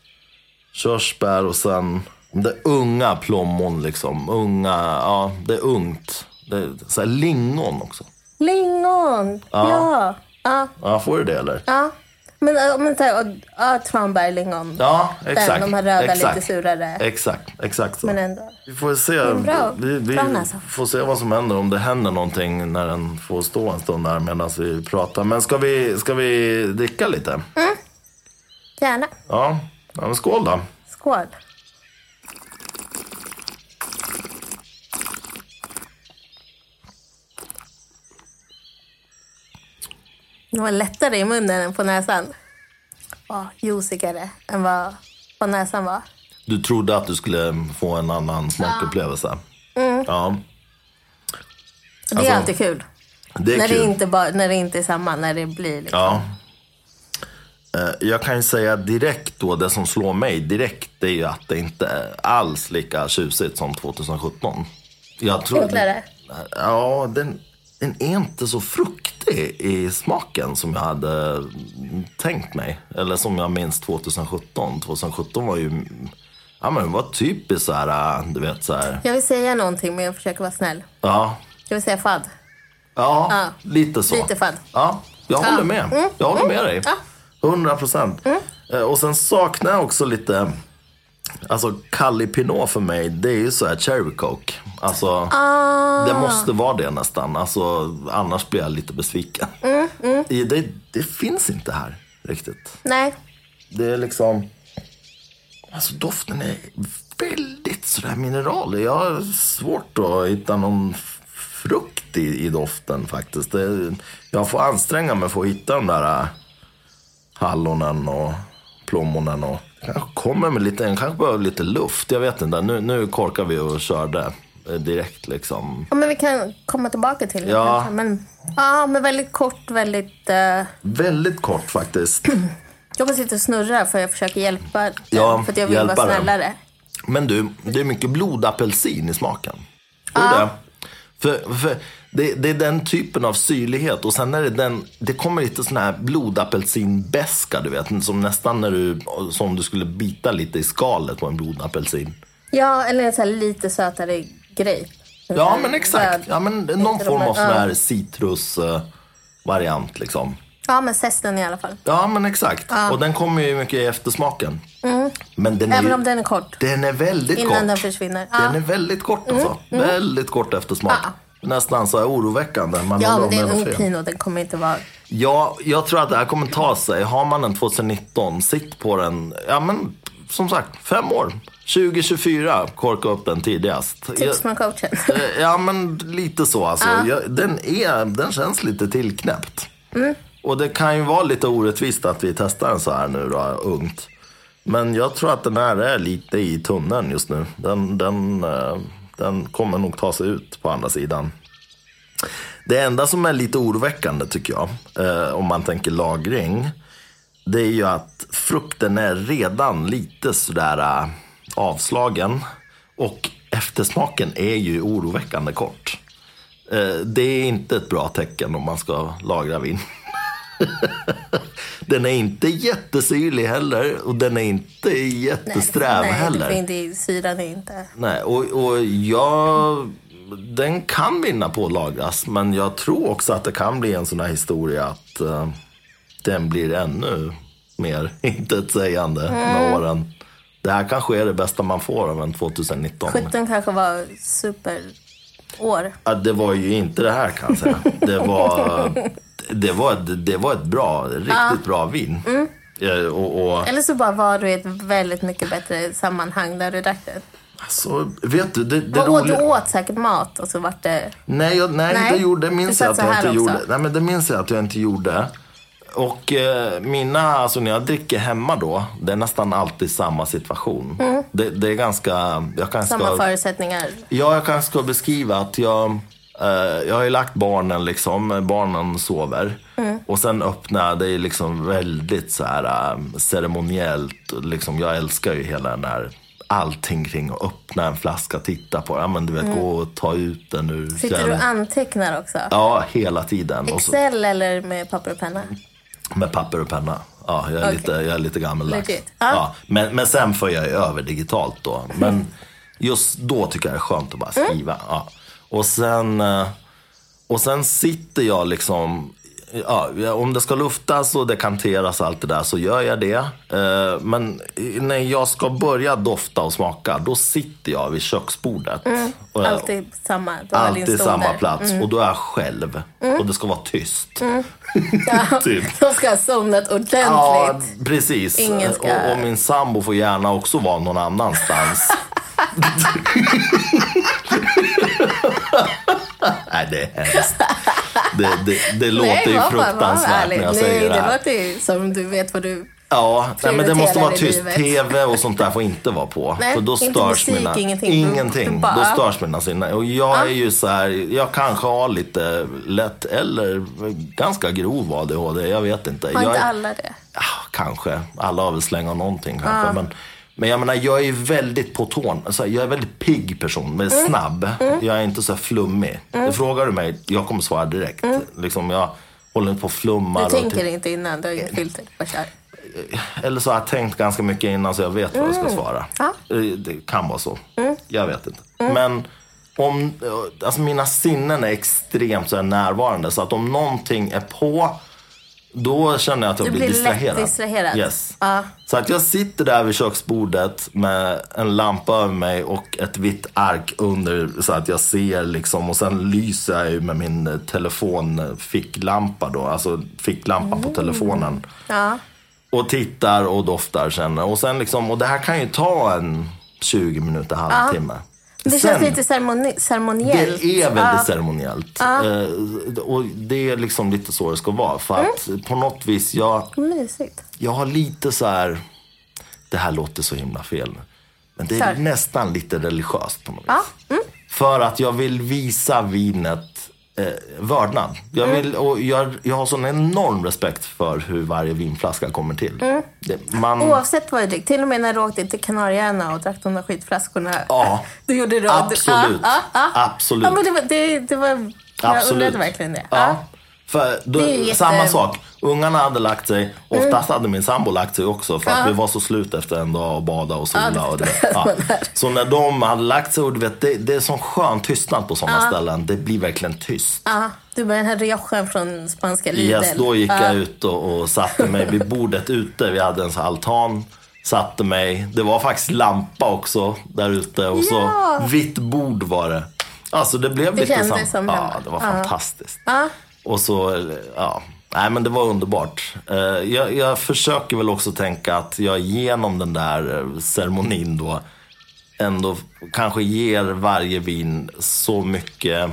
Körsbär och sen det unga plommon liksom. Unga, ja det är ungt. Det är så här lingon också. Lingon! Ja. Ja. Ja, får du det eller? ja. Men, men så här, och- ja, lingon. Ja, exakt. de här röda, exakt. lite surare. Exakt, exakt så. Men ändå. Vi får se, bra. vi, vi näsa. får se vad som händer, om det händer någonting när den får stå en stund där medan vi pratar. Men ska vi, ska vi dricka lite? Gärna. Ja, ja men skål då. Skål. Det var lättare i munnen än på näsan. Ja, juicigare än vad på näsan var. Du trodde att du skulle få en annan smakupplevelse. Mm. Ja, Det är Alltså, alltid kul. det är när, kul. Det inte bara, när det inte är samma, när det blir liksom. Ja. Eh, Jag kan ju säga direkt då, det som slår mig direkt, det är ju att det inte är alls lika tjusigt som 2017. Jag tror, Enklare. Ja, den, den är inte så fruktig i smaken som jag hade tänkt mig. Eller som jag minns 2017. 2017 var ju... Ja, men var typiskt så här, du vet så här. Jag vill säga någonting men jag försöker vara snäll. Ja, Jag vill säga fadd. ja, Ja. lite så. Lite fadd. Ja, jag håller Ja. med. Mm, Jag håller mm, med dig. Mm. 100 procent. Eh, Och sen saknar jag också lite... Alltså, Calli Pinot för mig, det är ju så här cherry coke. Alltså, Ah. det måste vara det nästan. Alltså, annars blir jag lite besviken. Mm, I- Det, det finns inte här riktigt. Nej. Det är liksom... Alltså doften är väldigt sådär mineralig. Jag har svårt att hitta någon frukt i, i doften faktiskt. Det, jag får anstränga mig för att hitta de där äh, hallonen och plommonen. Och, kanske kommer med lite, kanske behöver lite luft. Jag vet inte. Nu, nu korkar vi och körde eh, direkt liksom. Ja, men vi kan komma tillbaka till det Ja. Men, ja, men väldigt kort, väldigt... Uh, Väldigt kort faktiskt. jag bara sitter och snurrar för jag försöker hjälpa den, Ja, För att jag vill vara den. snällare. Men du, det är mycket blodapelsin i smaken. Du det? För, för det, det är den typen av syrlighet och sen är det den, det kommer lite sån här blodapelsinbeska du vet. Som nästan när du, som du skulle bita lite i skalet på en blodapelsin. Ja, eller så lite sötare så Ja men exakt, ja, men någon form av sån här citrusvariant liksom. Ja, men zesten i alla fall. Ja men exakt, och den kommer ju mycket i eftersmaken. Men den är, Mm. Även om den är kort. den är väldigt Innan kort. den försvinner. Den Ja. är väldigt kort alltså. Väldigt kort eftersmak. Ja. Nästan så här oroväckande. Man Ja, men det är en den ung pinot. Den kommer inte vara... Ja, jag tror att det här kommer ta sig. Har man en 2019, sitt på den. Ja, men som sagt, fem år. 2024, korka upp den tidigast. Tips från coachen. Eh, ja, men lite så alltså. Jag, den, är, den känns lite tillknäppt. Mm. Och det kan ju vara lite orättvist att vi testar den så här nu då, ungt. Men jag tror att den här är lite i tunneln just nu. Den, den, eh, den kommer nog ta sig ut på andra sidan. Det enda som är lite oroväckande tycker jag, eh, om man tänker lagring, det är ju att frukten är redan lite sådär eh, avslagen. Och eftersmaken är ju oroväckande kort. Det är inte ett bra tecken om man ska lagra vin. den är inte jättesyrlig heller och den är inte jättesträv nej, heller. inte, syran är inte... Nej, och, och jag... Den kan vinna på att lagras, men jag tror också att det kan bli en sån här historia att eh, den blir ännu mer intetsägande med åren. Det här kanske är det bästa man får av en 2019. 17 kanske var superår. Ja, det var ju inte det här kan jag säga. Det var, det var, ett, det var ett bra, riktigt bra vin. Eh, Och, och, Eller så bara var du i ett väldigt mycket bättre sammanhang där du drack det. alltså, vet du, det, det åt, du roliga... åt säkert mat och så vart det... Nej, jag, nej, Nej, det, gjorde, det minns jag att jag inte också. gjorde. Nej, men det minns jag att jag inte gjorde. Och eh, mina, alltså när jag dricker hemma då, det är nästan alltid samma situation. Det, det är ganska, jag kanske Mm. Samma ska, förutsättningar. ja, jag kanske ska beskriva att jag, jag har ju lagt barnen liksom, barnen sover. Mm. Och sen jag, det är liksom väldigt så här eh, ceremoniellt. Liksom, jag älskar ju hela den där allting kring att öppna en flaska, titta på den. Men du vet, gå och ta ut den ur Mm. Sitter du och antecknar också? Ja, hela tiden. Och så, Excel eller med papper och penna? med papper och penna. Ja, jag är, Okej. lite, jag är lite gammaldags. Ja. Ja. men, men sen får jag över digitalt då. Men just då tycker jag det är skönt att bara Mm. skriva. Ja. Och, sen, eh, och sen sitter jag liksom... Ja, om det ska luftas och dekanteras och allt det där så gör jag det. Eh, Men när jag ska börja dofta och smaka, då sitter jag vid köksbordet. Och jag- Alltid samma. Alltid samma där. Mm. plats. Och då är jag själv. Och det ska vara tyst. Ja, Typ. De ska ha somnat ordentligt. Ja, precis. Ingen ska- Och, och min sambo får gärna också vara någon annanstans. Nej, det är hemskt. Det, det, det låter ju bara- var fruktansvärt när jag Nej, säger det det här. låter ju som du vet vad du... Ja, nej, men det måste vara tyst. TV och sånt där får inte vara på. Nej, för då inte störs musik, mina... ingenting. Ingenting. Bara- Då störs mina sinnen. Och jag är ju så här, jag kanske har lite lätt eller ganska grov ADHD. Jag vet inte. Har jag inte alla det? Ja, kanske. Alla har väl slänga någonting kanske. Men Men jag menar, jag är ju väldigt på tån. Alltså, jag är väldigt pigg person, men Mm. snabb. Jag är inte så flummig. Frågar du mig, jag kommer svara direkt. Liksom, jag håller inte på och flummar. Mm. Du tänker inte innan, du har inget filter. Bara kör. Eller så har jag tänkt ganska mycket innan så jag vet vad jag ska svara. Ja. Eh, Det kan vara så. Jag vet inte. Men om, eh, alltså mina sinnen är extremt så närvarande. Så att om någonting är på, då känner jag att jag Du blir, blir lätt distraherad. distraherad. Yes. Ja. Så att jag sitter där vid köksbordet med en lampa över mig och ett vitt ark under så att jag ser liksom. Och sen lyser jag ju med min eh, telefon eh, ficklampa då. Alltså ficklampan på telefonen. Ja. Och tittar och doftar känner. Och sen liksom, och det här kan ju ta en 20 minuter, halvtimme. Det Sen- känns lite ceremoni- ceremoniellt. det är väldigt Ja. ceremoniellt. Eh, och det är liksom lite så det ska vara. För att Mm. på något vis, jag, Mysigt. jag har lite så här... Det här låter så himla fel. Men det är Kör. nästan lite religiöst på något vis. Ja. Mm. För att jag vill visa vinet eh, vördnad. Jag, Mm. vill, och jag, jag har sån enorm respekt för hur varje vinflaska kommer till. Mm. Det, man, Oavsett vad du dricker. Till och med när du åkte till Kanarieöarna och drack de där skitflaskorna. Ja. Du gjorde det. Absolut. Ja, ja, ja. Absolut. Ja, men det var, det, det var, jag undrade verkligen det. Ja. För då, jätte- Samma sak. Ungarna hade lagt sig. Oftast hade min sambo lagt sig också. För att Ja. vi var så slut efter en dag och bada och sola. Ja, det och det, ja. Så när de hade lagt sig, och du vet, det, det är sån skön tystnad på sådana ställen. Det blir verkligen tyst. Ja, du var den här riojan från spanska Lidl. Yes, då gick Ja. jag ut och, och satte mig vid bordet ute. Vi hade en sån altan. Satte mig. Det var faktiskt lampa också där ute. Och så vitt bord var det. Alltså det blev Det lite kändes som Ja, det var fantastiskt. Och så, ja. Nej men det var underbart. Eh, Jag, jag försöker väl också tänka att jag genom den där eh, ceremonin då ändå kanske ger varje vin så mycket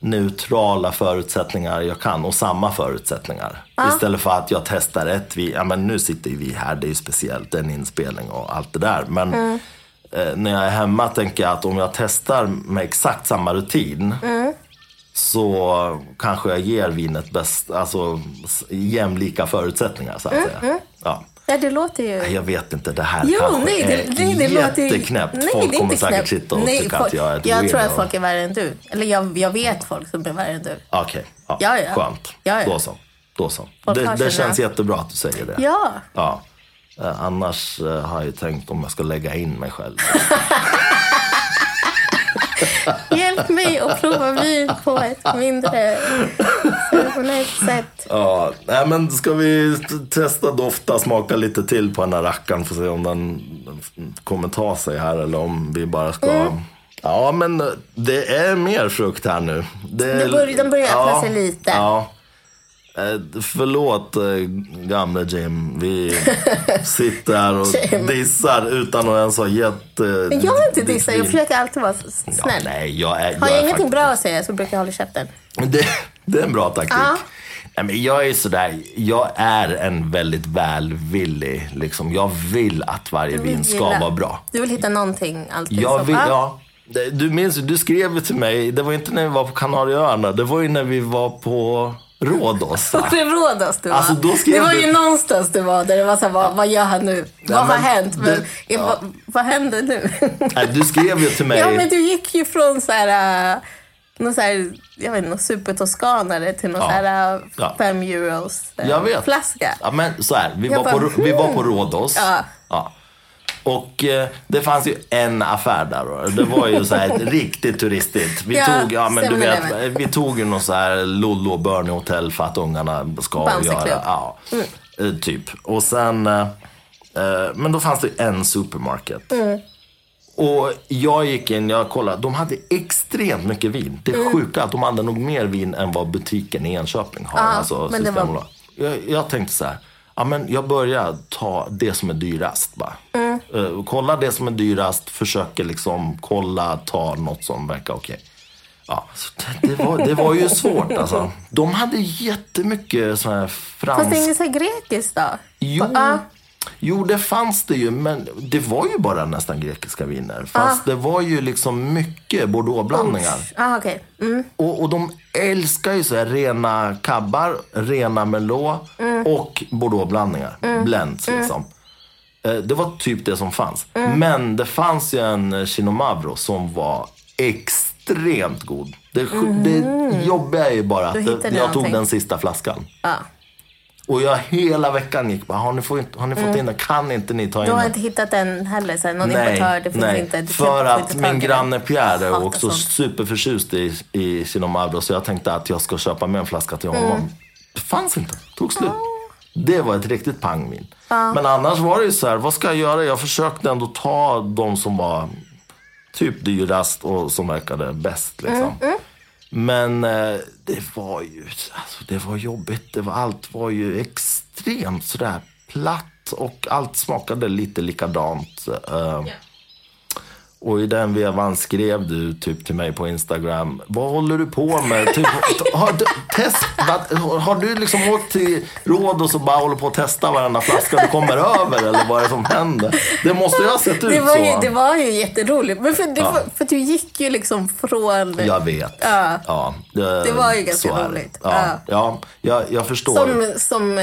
neutrala förutsättningar jag kan och samma förutsättningar. Istället för att jag testar ett vin. Ja men nu sitter ju vi här, det är ju speciellt, en inspelning och allt det där. Men eh, när jag är hemma tänker jag att om jag testar med exakt samma rutin så kanske jag ger vinet bäst, alltså jämlika förutsättningar så att säga. Ja. ja, det låter ju... Jag vet inte, det här Jo, kanske nej, det, är det låter ju... jätteknäppt. Nej, folk det kommer säkert knäppt. sitta och Nej, tycka folk- att jag är ett Jag tror att folk är värre än du. Eller jag, jag vet folk som är värre än du. Okej, ja. Ja, ja. skönt. Ja, ja. Då så. Då så. Folk Det, det känns jättebra att du säger det. Ja. Ja. Eh, annars eh, har jag ju tänkt om jag ska lägga in mig själv. Hjälp mig att prova vin på ett mindre ceremoniellt sätt. Ja, nej men ska vi testa dofta, smaka lite till på den här rackaren för att se om den kommer ta sig här eller om vi bara ska... Mm. Ja, men det är mer frukt här nu. Det, Det börjar- den börjar öppna sig lite. Ja. Eh, Förlåt eh, gamle Jim. Vi sitter här och dissar utan att ens ha gett... eh, Men jag är inte ditt dissad, jag försöker alltid vara s- Ja, snäll. nej, jag är, Har jag jag är ingenting faktiskt- bra att säga så brukar jag hålla käften. det, det är en bra taktik. Ja. Nej, men jag är sådär, jag är en väldigt välvillig, liksom. Jag vill att varje vill vin ska vara bra. Du vill hitta någonting alltid. Jag vill, Ja. Du minns du skrev till mig, det var inte när vi var på Kanarieöarna, det var ju när vi var på Rhodos. va? Det Rhodos du var? Alltså, då skrev det var du- ju någonstans du var där det var så här, vad, vad gör han nu? vad har hänt? Men, det- ja. vad, vad hände nu? Nej, Du skrev ju till mig. ja, men du gick ju från så här, uh, någon så här, jag vet inte, någon supertoskanare till någon Ja. så här uh, Ja. fem euros uh, Jag vet. flaska. Ja, men så här, vi, Jag var, bara, på, vi var på Rhodos. Ja. Ja. Och eh, det fanns ju en affär där då. Det var ju så här riktigt turistigt. Vi Ja, tog, ja men du vet, 7-Eleven. vi tog ju någon så här Lollo och Bernie hotell för att ungarna ska Bamseklubb. göra. Ja, eh, typ. Och sen, eh, eh, men då fanns det en supermarket. Och jag gick in, jag kollade, de hade extremt mycket vin. Det är sjuka att de hade nog mer vin än vad butiken i Enköping har. Ja, alltså, men det var- jag, jag tänkte så här, ja, men jag börjar ta det som är dyrast bara. Eh, kolla det som är dyrast, försöker liksom kolla, ta något som verkar okej. Ja, så det, det, var, det var ju svårt alltså. De hade jättemycket sån här fransk... Fast det är inget så grekiskt då? Jo, Ja. Jo, det fanns det ju, men det var ju bara nästan grekiska viner. Fast det var ju liksom mycket bordeauxblandningar. Ah, okej. Mm. Och, och de älskar ju så här rena kabbar, rena merlot och bordeauxblandningar. Blends liksom. Eh, Det var typ det som fanns. Men det fanns ju en eh, Chinomavro som var extremt god. Det, det jobbiga är ju bara att jag tog någonting. den sista flaskan. Ja. Och jag hela veckan gick bara, har ni, fått, har ni fått in den? Kan inte ni ta in Du har den? inte hittat den heller, så här, någon Nej, importör, det finns nej. inte. Du för att min den. granne Pierre är också sånt. superförtjust i, i Chinomavro så jag tänkte att jag ska köpa med en flaska till honom. Mm. Det fanns inte, tog slut. Det var ett riktigt pangvin. Men annars var det ju så här, vad ska jag göra? Jag försökte ändå ta de som var typ dyrast och som verkade bäst. Liksom. Mm, Men eh, det var ju alltså, det var jobbigt. Det var, allt var ju extremt sådär platt och allt smakade lite likadant. Eh, uh, yeah. Och i den vevan skrev du typ till mig på Instagram, vad håller du på med? Typ, har, du, test, vad- har du liksom åkt till Rhodos och bara håller på att testa varenda flaska du kommer över? Eller vad är det som händer? Det måste ju ha sett ut Det var, så. ju, det var ju jätteroligt. Men för, det, Ja. för du gick ju liksom från... Jag vet. Ja. Ja, det, Det var ju ganska roligt. Ja, Ja. ja. jag, jag förstår. Som, som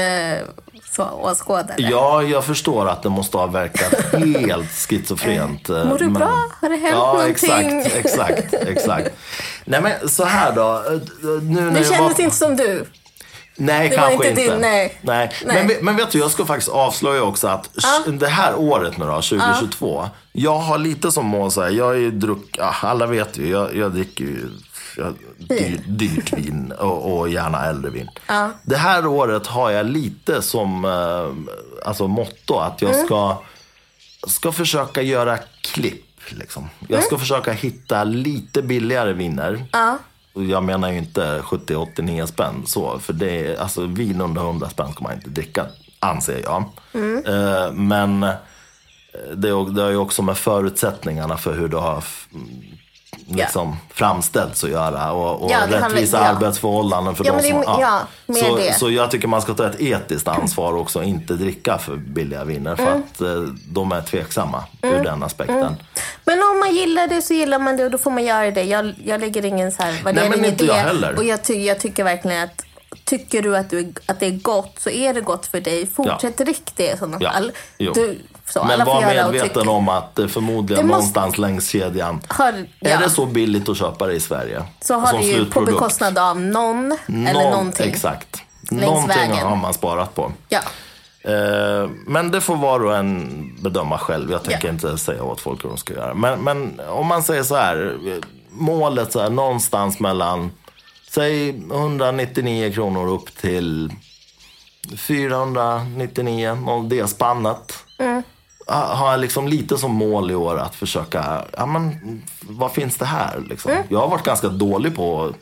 eh, så, åskådare. Ja, jag förstår att det måste ha verkat helt schizofrent. eh, Mår du bra? Har det hänt ja, någonting? exakt, exakt, exakt. Nej men så här då. eh, Nu när Det kändes var... inte som du. Nej, det kanske inte inte. din- nej. Nej. Nej. Men, men vet du, jag ska faktiskt avslöja också att det här året nu då, 2022. Jag har lite som mål så här, jag är ju druck, ja, alla vet ju, jag, jag dricker ju dyr, dyrt vin och, och gärna äldre vin. Det här året har jag lite som eh, alltså motto att Mm. jag ska, ska försöka göra klipp. Liksom. Jag ska försöka hitta lite billigare viner. Ja. Jag menar ju inte 70, 89 spänn så. För det är, alltså vin under 100 spänn ska man inte dricka, anser jag. Eh, men eh, det, det har ju också med förutsättningarna för hur det har liksom, framställts att göra. Och, och Ja, handlar- rättvisa ja. arbetsförhållanden för Ja, de men det som... ja, så, det. så jag tycker man ska ta ett etiskt ansvar också och inte dricka för billiga viner. För Mm. att eh, de är tveksamma ur den aspekten. Men om man gillar det så gillar man det och då får man göra det. Jag, jag lägger ingen så här värdering men i inte det. jag heller. Och jag, ty, jag tycker verkligen att Tycker du att, du att det är gott så är det gott för dig. Fortsätt drick det i sådana Ja, fall. Du, så Men var medveten om att det förmodligen måste- någonstans längs kedjan Har, ja, Är det så billigt att köpa det i Sverige? så har Som det ju på bekostnad av någon eller Någon- någonting. Exakt. längs Någonting vägen. har man sparat på. Ja. Eh, men det får var och en bedöma själv. Jag tänker Ja. inte säga åt folk hur de ska göra. Men, men om man säger så här. eh, Målet så här, någonstans mellan, säg 199 kronor upp till 499, någon det spannet. Mm. Ha- Har jag liksom lite som mål i år att försöka, ja men vad finns det här liksom? Mm. Jag har varit ganska dålig på,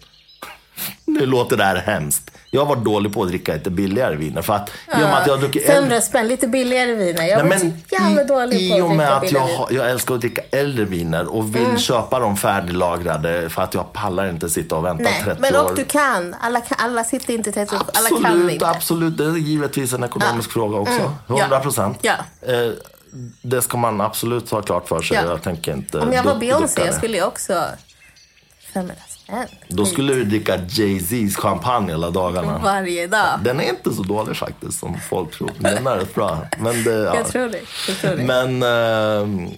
nu låter det här hemskt. Jag har varit dålig på att dricka lite billigare viner. För att, i och med att jag har druckit 500 spänn, lite billigare viner. Jag var Nej, så men jävla dålig i, på I att och med dricka att jag, billigare har, jag älskar att dricka äldre viner och vill Mm. köpa dem färdiglagrade för att jag pallar inte sitta och vänta Nej, 30 men år. och du kan. Alla, alla sitter inte tätt upp. Alla kan Absolut, inte. absolut. Det är givetvis en ekonomisk fråga också. Mm. Ja. 100 procent. Ja. Eh, det ska man absolut ha klart för sig. Ja. Jag tänker inte Om jag var Beyoncé skulle jag också... 500 spänn. Då skulle du dricka Jay-Z's champagne hela dagarna. Varje dag. Den är inte så dålig faktiskt som folk tror. Den är rätt bra. Men det, ja. Jag tror det. Jag tror det. Men, eh,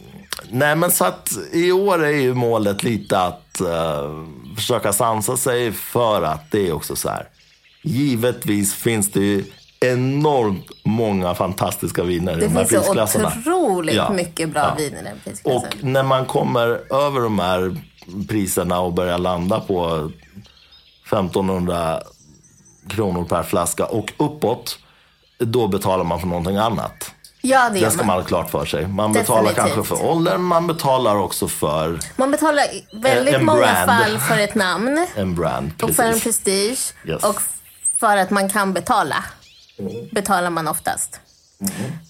nej men så att i år är ju målet lite att eh, försöka sansa sig för att det är också så här. Givetvis finns det ju enormt många fantastiska viner i det de här finns så prisklasserna. otroligt Ja. mycket bra Ja. viner i den Och prisklassen. när man kommer över de här priserna och börjar landa på 1500 kronor per flaska och uppåt, då betalar man för någonting annat. Ja, det Det ska man. ha klart för sig. Man betalar Definitivt. kanske för åldern, man betalar också för Man betalar i väldigt En många brand. fall för ett namn en brand. och för en Precis. prestige Yes. och för att man kan betala. Betalar man oftast.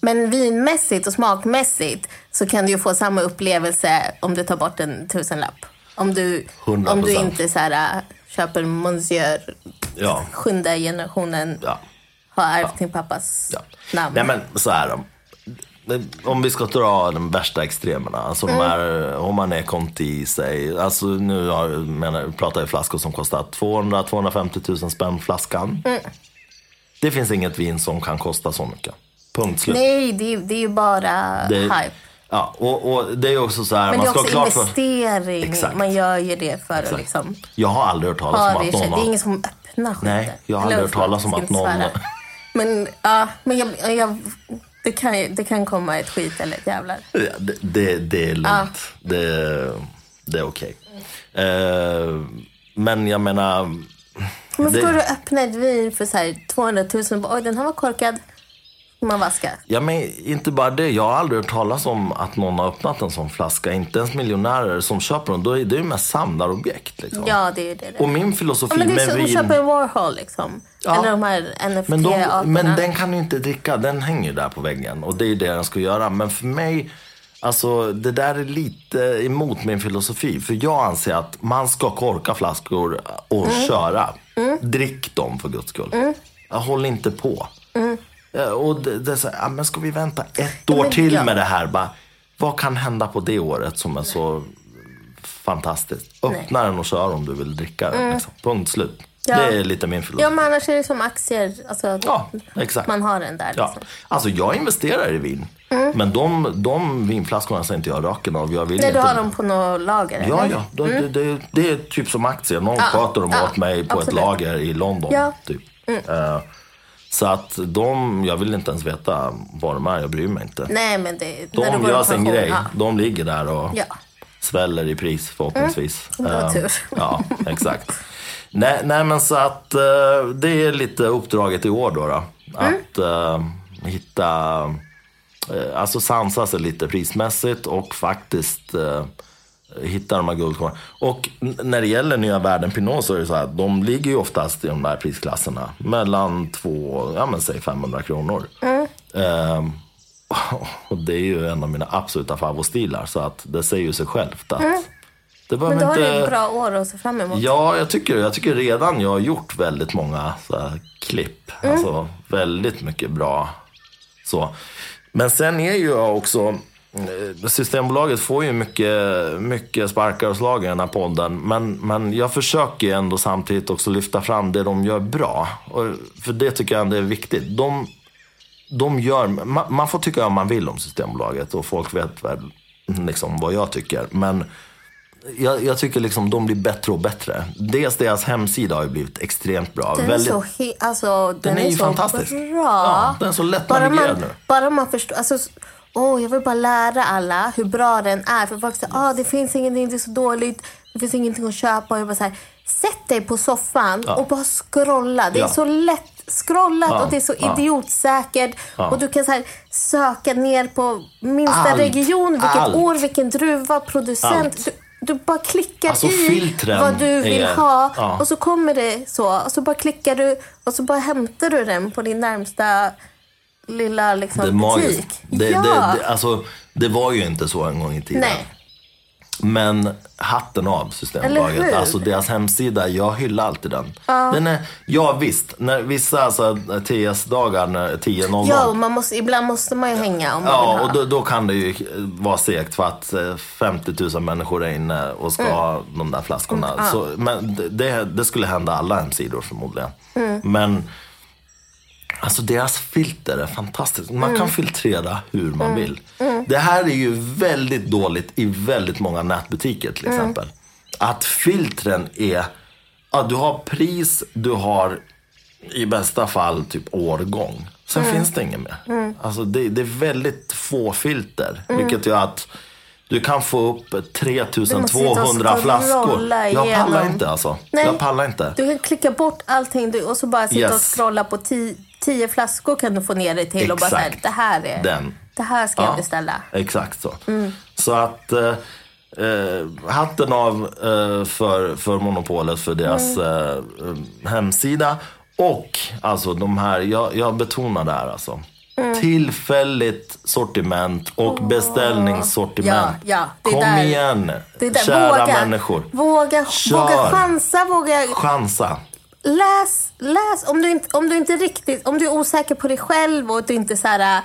Men vinmässigt och smakmässigt så kan du ju få samma upplevelse om du tar bort en tusenlapp. Om du, 100%. om du inte så här, äh, köper Monsieur Ja. sjunde generationen Ja. har ärvt sin pappas Ja. namn. Nej men så här då. Om vi ska dra de värsta extremerna. Alltså de Mm. här, om man är Conti, säg. Alltså nu har, menar, pratar jag flaskor som kostar 200-250 000 spänn flaskan. Mm. Det finns inget vin som kan kosta så mycket. Punkt slut. Nej, det är, det är ju bara Det- hype. Ja, och, och det är också så här, Men man det är också klart för... investering. Exakt. Man gör ju det för att liksom Jag har aldrig hört talas om att någon Det är har... ingen som öppnar skiten. Nej, jag har aldrig hört talas om att någon-. Men, ja, men jag, jag, det, kan, det kan komma ett skit eller ett jävlar. Ja, Det, det, det är lugnt. Det, det är okej. Eh, men jag menar... Men förstår du öppna ett vin för så här 200 000 och bara, oj den här var korkad. Man vaska. Ja, men inte bara det. Jag har aldrig hört talas om att någon har öppnat en sån flaska. Inte ens miljonärer som köper dem. Då är det ju mest samlarobjekt. Liksom. Ja, det är det. Och min filosofi Ja, men det är med så, de vin... köper en Warhol liksom. Ja. Eller de här NFT-aporna. Men, de, men den kan du inte dricka. Den hänger ju där på väggen. Och det är ju det den ska göra. Men för mig, alltså det där är lite emot min filosofi. För jag anser att man ska korka flaskor och Mm. köra. Drick dem för guds skull. Jag håll inte på. Ja, Och det, det är så här, ja, men ska vi vänta ett år men till ja. med det här? Bara, vad kan hända på det året som är så fantastiskt? Öppna den och kör om du vill dricka den. Liksom. Punkt slut. Ja. Det är lite min filosofi. Ja, men annars är det som aktier. Alltså, Ja, exakt. Man har den där Ja. liksom. Alltså jag investerar i vin. Men de, de vinflaskorna ser inte jag röken av. Jag vill Nej, inte... du har dem på något lager? Ja, eller? ja. Det, det, det, det är typ som aktier. Någon Ja, sköter dem ja, åt mig på ett absolut. lager i London. Ja. Typ. Eh, så att de, jag vill inte ens veta vad de är. Jag bryr mig inte. Nej, men det... när du De gör sin grej. Ja. De ligger där och Ja. sväller i pris förhoppningsvis. Mm, det var tur. Ja, exakt. Nej, nej, men så att eh, det är lite uppdraget i år då. då. Mm. Att eh, hitta, eh, alltså sansa sig lite prismässigt och faktiskt hitta de här guldkornen. Och när det gäller nya värden Pinot så är det så här, de ligger ju oftast i de där prisklasserna. Mellan två, ja men säg 500 kronor. Mm. Ehm, och det är ju en av mina absoluta favoritstilar så att det säger ju sig självt att det. Men då har du inte... ett bra år att se fram emot. Ja, jag tycker, jag tycker redan jag har gjort väldigt många så här, klipp. Mm. Alltså väldigt mycket bra. Så. Men sen är ju jag också... eh, Systembolaget får ju mycket, mycket sparkar och slag i den här podden. Men, men jag försöker ju ändå samtidigt också lyfta fram det de gör bra. Och, för det tycker jag ändå är viktigt. De, de gör, man, man får tycka vad man vill om Systembolaget och folk vet väl liksom vad jag tycker. Men jag, jag tycker liksom de blir bättre och bättre. Dels deras hemsida har ju blivit extremt bra. Den Väldigt- är så, he- alltså, den är är ju så fantastisk. bra. Ja, den är så lätt bara man, nu. Bara man förstår. Alltså, åh, jag vill bara lära alla hur bra den är. För folk säger ah, det finns ingenting, det är så dåligt. Det finns ingenting att köpa. Och jag bara så här, sätt dig på soffan och bara scrolla. Det är Ja. så lätt scrollat Ja, och det är så ja. idiotsäkert. Och du kan så här, söka ner på minsta Allt, region, vilket allt. år, vilken druva, producent. Allt. Du, bara klickar Alltså, i vad du vill är- ha ja. och så kommer det så. Och så bara klickar du och så bara hämtar du den på din närmsta lilla liksom, Det är butik. Det, ja. det, det, alltså, det var ju inte så en gång i tiden. Nej. Men hatten av Systembolaget. Alltså deras hemsida, jag hyllar alltid den. den är, ja visst, när vissa alltså, TS-dagar, när 10.00. Ja, och man måste, ibland måste man ju hänga om man Ja, vill ha. och då, då kan det ju vara segt för att eh, 50 000 människor är inne och ska ha de där flaskorna. Så, men det- det, skulle hända alla hemsidor förmodligen. Men alltså deras filter är fantastiskt. Man kan filtrera hur man vill. Det här är ju väldigt dåligt i väldigt många nätbutiker till exempel. Att filtren är, ja, du har pris, du har i bästa fall typ årgång. Sen finns det inget mer. Alltså det, det är väldigt få filter. Vilket gör att du kan få upp Du måste sitta 3200 och flaskor. Jag pallar inte alltså. Nej. Jag pallar inte. Du kan klicka bort allting och så bara sitta Yes. och scrolla på ti, tio flaskor kan du få ner det till och bara säga Exakt. det här är, Den. det här ska jag Ja, beställa. Exakt så. Så att eh, eh, hatten av eh, för, för monopolet, för deras eh, eh, hemsida. Och alltså de här, jag, jag betonar det här alltså. Tillfälligt sortiment och beställningssortiment. Ja, ja, Kom där- igen, kära våga, människor. Våga, Kör. våga chansa, våga Chansa. Läs, läs. Om du, inte, om du inte riktigt, om du är osäker på dig själv och du inte så här, äh,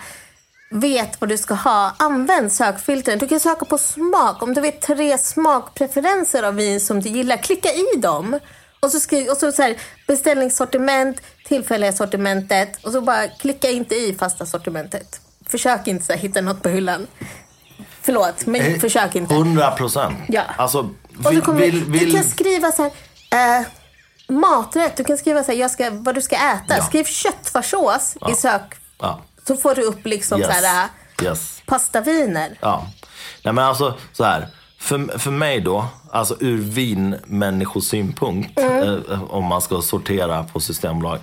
vet vad du ska ha, använd sökfiltren. Du kan söka på smak. Om du vet tre smakpreferenser av vin som du gillar, klicka i dem. Och så, skriv, och så, så här, beställningssortiment, tillfälliga sortimentet och så bara klicka inte i fasta sortimentet. Försök inte så här, hitta något på hyllan. Förlåt, men Eh, försök inte. 100 procent. Ja. Alltså, Och så vill, kommer, vill, vill, Du kan skriva så här, eh, maträtt. Du kan skriva så här, jag ska, vad du ska äta. Ja. Skriv köttfärssås i sök. Ja. Så får du upp liksom Yes. så här, Yes. pastaviner. Ja. Nej men alltså så här. För, för mig då, alltså ur vinmänniskosynpunkt, Mm. eh, om man ska sortera på Systembolag.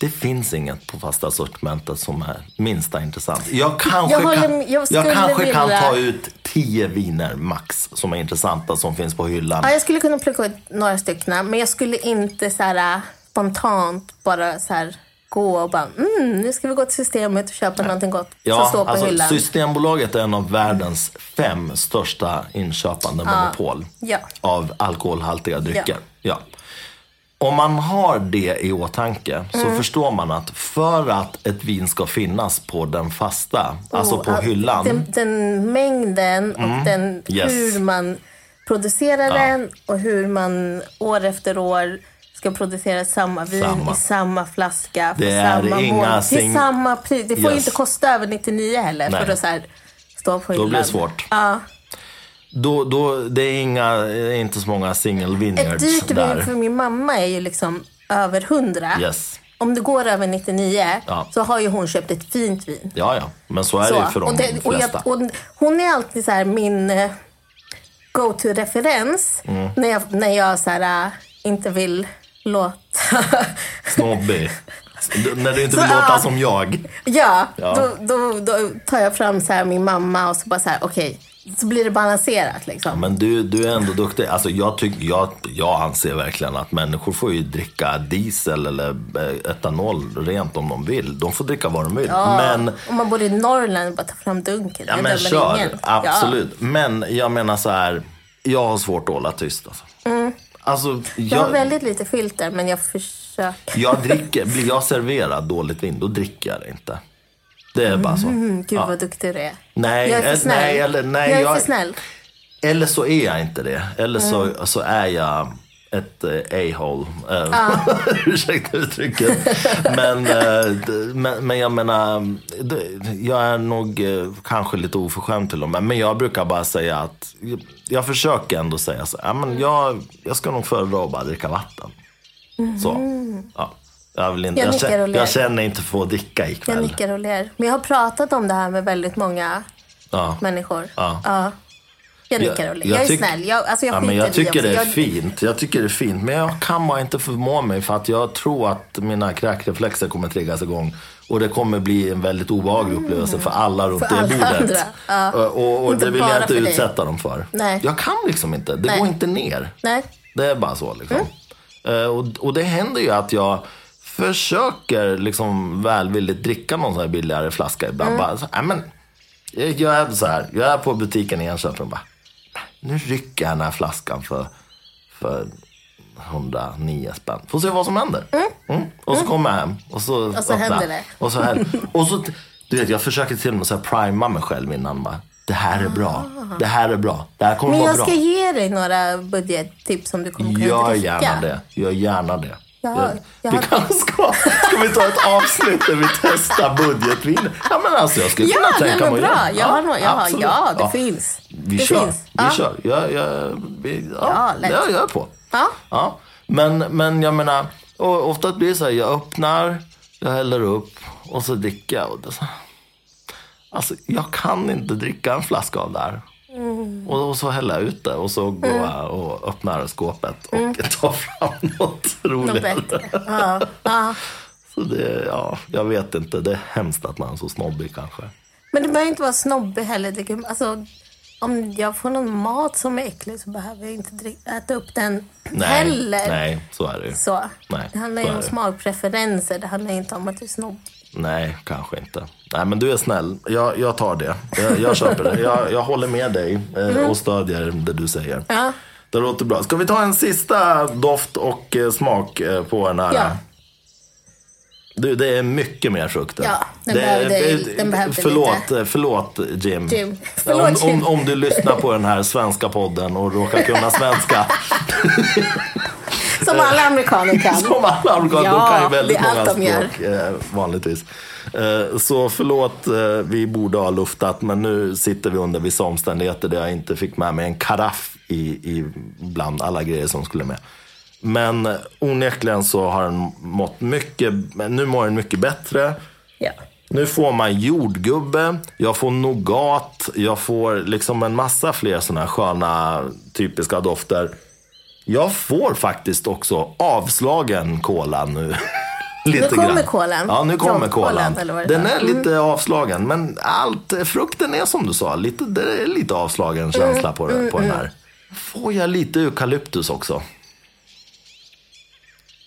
Det finns inget på fasta sortimentet som är minsta intressant. Jag kanske, Jag håller kan, jag jag skulle kanske kan ta ut tio viner max som är intressanta som finns på hyllan. Ja, jag skulle kunna plocka ut några stycken, men jag skulle inte så här, äh, spontant bara så här, gå och bara mm, nu ska vi gå till systemet och köpa någonting gott som Ja, står på alltså, hyllan. Systembolaget är en av världens fem största inköpande monopol Ja. av alkoholhaltiga drycker. Ja. Om man har det i åtanke så Mm. förstår man att för att ett vin ska finnas på den fasta, alltså på hyllan. Den, den mängden och den, Yes. hur man producerar den och hur man år efter år ska producera samma vin Samma. i samma flaska Det är samma inga mål, till sing- samma pris. Det får Yes. inte kosta över 99 heller Nej. för att så här, stå på Då hyllan. blir det svårt. Ja. Då, då, det är inga, det är inte så många single vineyards Ett dyrt vin där. för min mamma är ju liksom över 100. Yes. Om det går över 99 Ja. så har ju hon köpt ett fint vin. Ja, ja. Men så är det ju för de och det, och flesta. jag, och hon är alltid så min eh, go-to-referens Mm. när jag, när jag så här, äh, inte vill låta... Snobbig. När du inte vill Så, låta ja. som jag. ja, Ja. Då, då, då tar jag fram så min mamma och så bara så här, okej, så blir det balanserat liksom. Men du, du är ändå duktig. Alltså jag, tyck, jag, jag anser verkligen att människor får ju dricka diesel eller eh, etanol rent om de vill. De får dricka vad de vill. Ja, Men, Om man bor i Norrland, bara ta fram dunken. ja, men kör. ingen. Absolut. Men jag menar så här. Jag har svårt att hålla tyst. Alltså, alltså Mm. Jag har jag, väldigt lite filter, men jag försöker. jag dricker, blir jag serverad dåligt vin, då dricker jag det inte. Det är bara så. Mm, gud Ja. vad duktig du är. Nej, jag är för eh, snäll. nej, eller- nej, jag är jag- för snäll. Eller så är jag inte det. Eller så, Mm. så är jag ett eh, a-hole. Eh, Ursäkta uttrycket. Men, men, men jag menar, jag är nog kanske lite oförskämd till och med. Men jag brukar bara säga att, jag försöker ändå säga så. Ja, men jag, jag ska nog föredra att bara dricka vatten. Så. Ja. Jag, vill inte, Jag jag, ler. jag känner inte för att dricka Jag ikväll. nickar och ler. Men jag har pratat om det här med väldigt många Ja. människor. Ja. Jag nickar och ler. Jag, är tyck- snäll. Jag, alltså jag ja, men jag tycker det är jag, fint. Jag tycker det är fint. Men jag kan bara inte förmå mig för att jag tror att mina kräkreflexer kommer triggas igång. Och det kommer bli en väldigt obehaglig upplevelse för alla runt För det bordet. ja. Och, och, det vill jag inte för dig. utsätta dem för. Nej. Jag kan liksom inte. Det Nej. går inte ner. Nej. Det är bara så liksom. Mm. Eh, och, och det händer ju att jag försöker liksom välvilligt dricka någon sån här billigare flaska ibland. Mm. Bara, så, men, jag, jag är så här, jag är på butiken i Enköping och bara, nu rycker jag den här flaskan för, för 109 spänn. Får se vad som händer. Mm. Och så kommer jag hem och så, Och så händer jag. det. Och så, här, och så du vet, jag försöker till och med så här prima mig själv innan. Bara, det här är bra. Det här är bra. Det här kommer Men vara jag bra. ska ge dig några budgettips som du kommer kunna Gör dricka. gärna det. Gör gärna det. Ja, jag vi har- kan, ska, ska vi ta ett avsnitt där vi testar budgetvin? Ja men alltså jag skulle Ja, kunna nej, tänka men mig bra. göra. Jag har jag har, ja, det finns. Vi det kör. finns. Vi ja. kör. Jag, jag, vi, ja, Ja, jag, jag är på. Ja. Ja. Men, men jag menar, ofta blir det så här, jag öppnar, jag häller upp och så dricker jag. Och det, så- alltså jag kan inte dricka en flaska av det här. Mm. Och, och så jag ut det och så går jag och öppnar skåpet och tar fram något Mm. Något roligare. bättre. Ja. Ja. Så det, ja, jag vet inte. Det är hemskt att man är så snobbig kanske. Men det behöver inte vara snobbig heller. Det kan, alltså, om jag får någon mat som är äcklig så behöver jag inte äta upp den Nej, heller. nej så är det ju. Så. Nej, det handlar ju om smakpreferenser. Det handlar inte om att du är snobb. Nej, kanske inte. Nej, men du är snäll. Jag, jag tar det. Jag, jag köper det. Jag, jag håller med dig eh, och stödjer det du säger. Ja. Det låter bra. Ska vi ta en sista doft och eh, smak eh, på den här? Ja. Du, det är mycket mer frukter. Ja, den det behövde- den behövde förlåt, lite. förlåt Jim. Jim. Förlåt, om, Jim. Om, om du lyssnar på den här svenska podden och råkar kunna svenska. Som Som alla amerikaner kan. Som alla amerikaner. Ja, de kan ju väldigt många språk eh, vanligtvis. Eh, så förlåt, eh, vi borde ha luftat, men nu sitter vi under vissa omständigheter där jag inte fick med mig en karaff i, i bland alla grejer som skulle med. Men eh, onekligen så har den mått mycket, nu mår den mycket bättre. Ja. Nu får man jordgubbe, jag får nougat, jag får liksom en massa fler sådana sköna typiska dofter. Jag får faktiskt också avslagen kola nu. Lite Nu kommer grann. kolan. Ja, nu kommer kolan. Den är. lite avslagen, men allt, frukten är som du sa, lite, det är lite avslagen känsla på, Mm, på den här. Får jag lite eukalyptus också?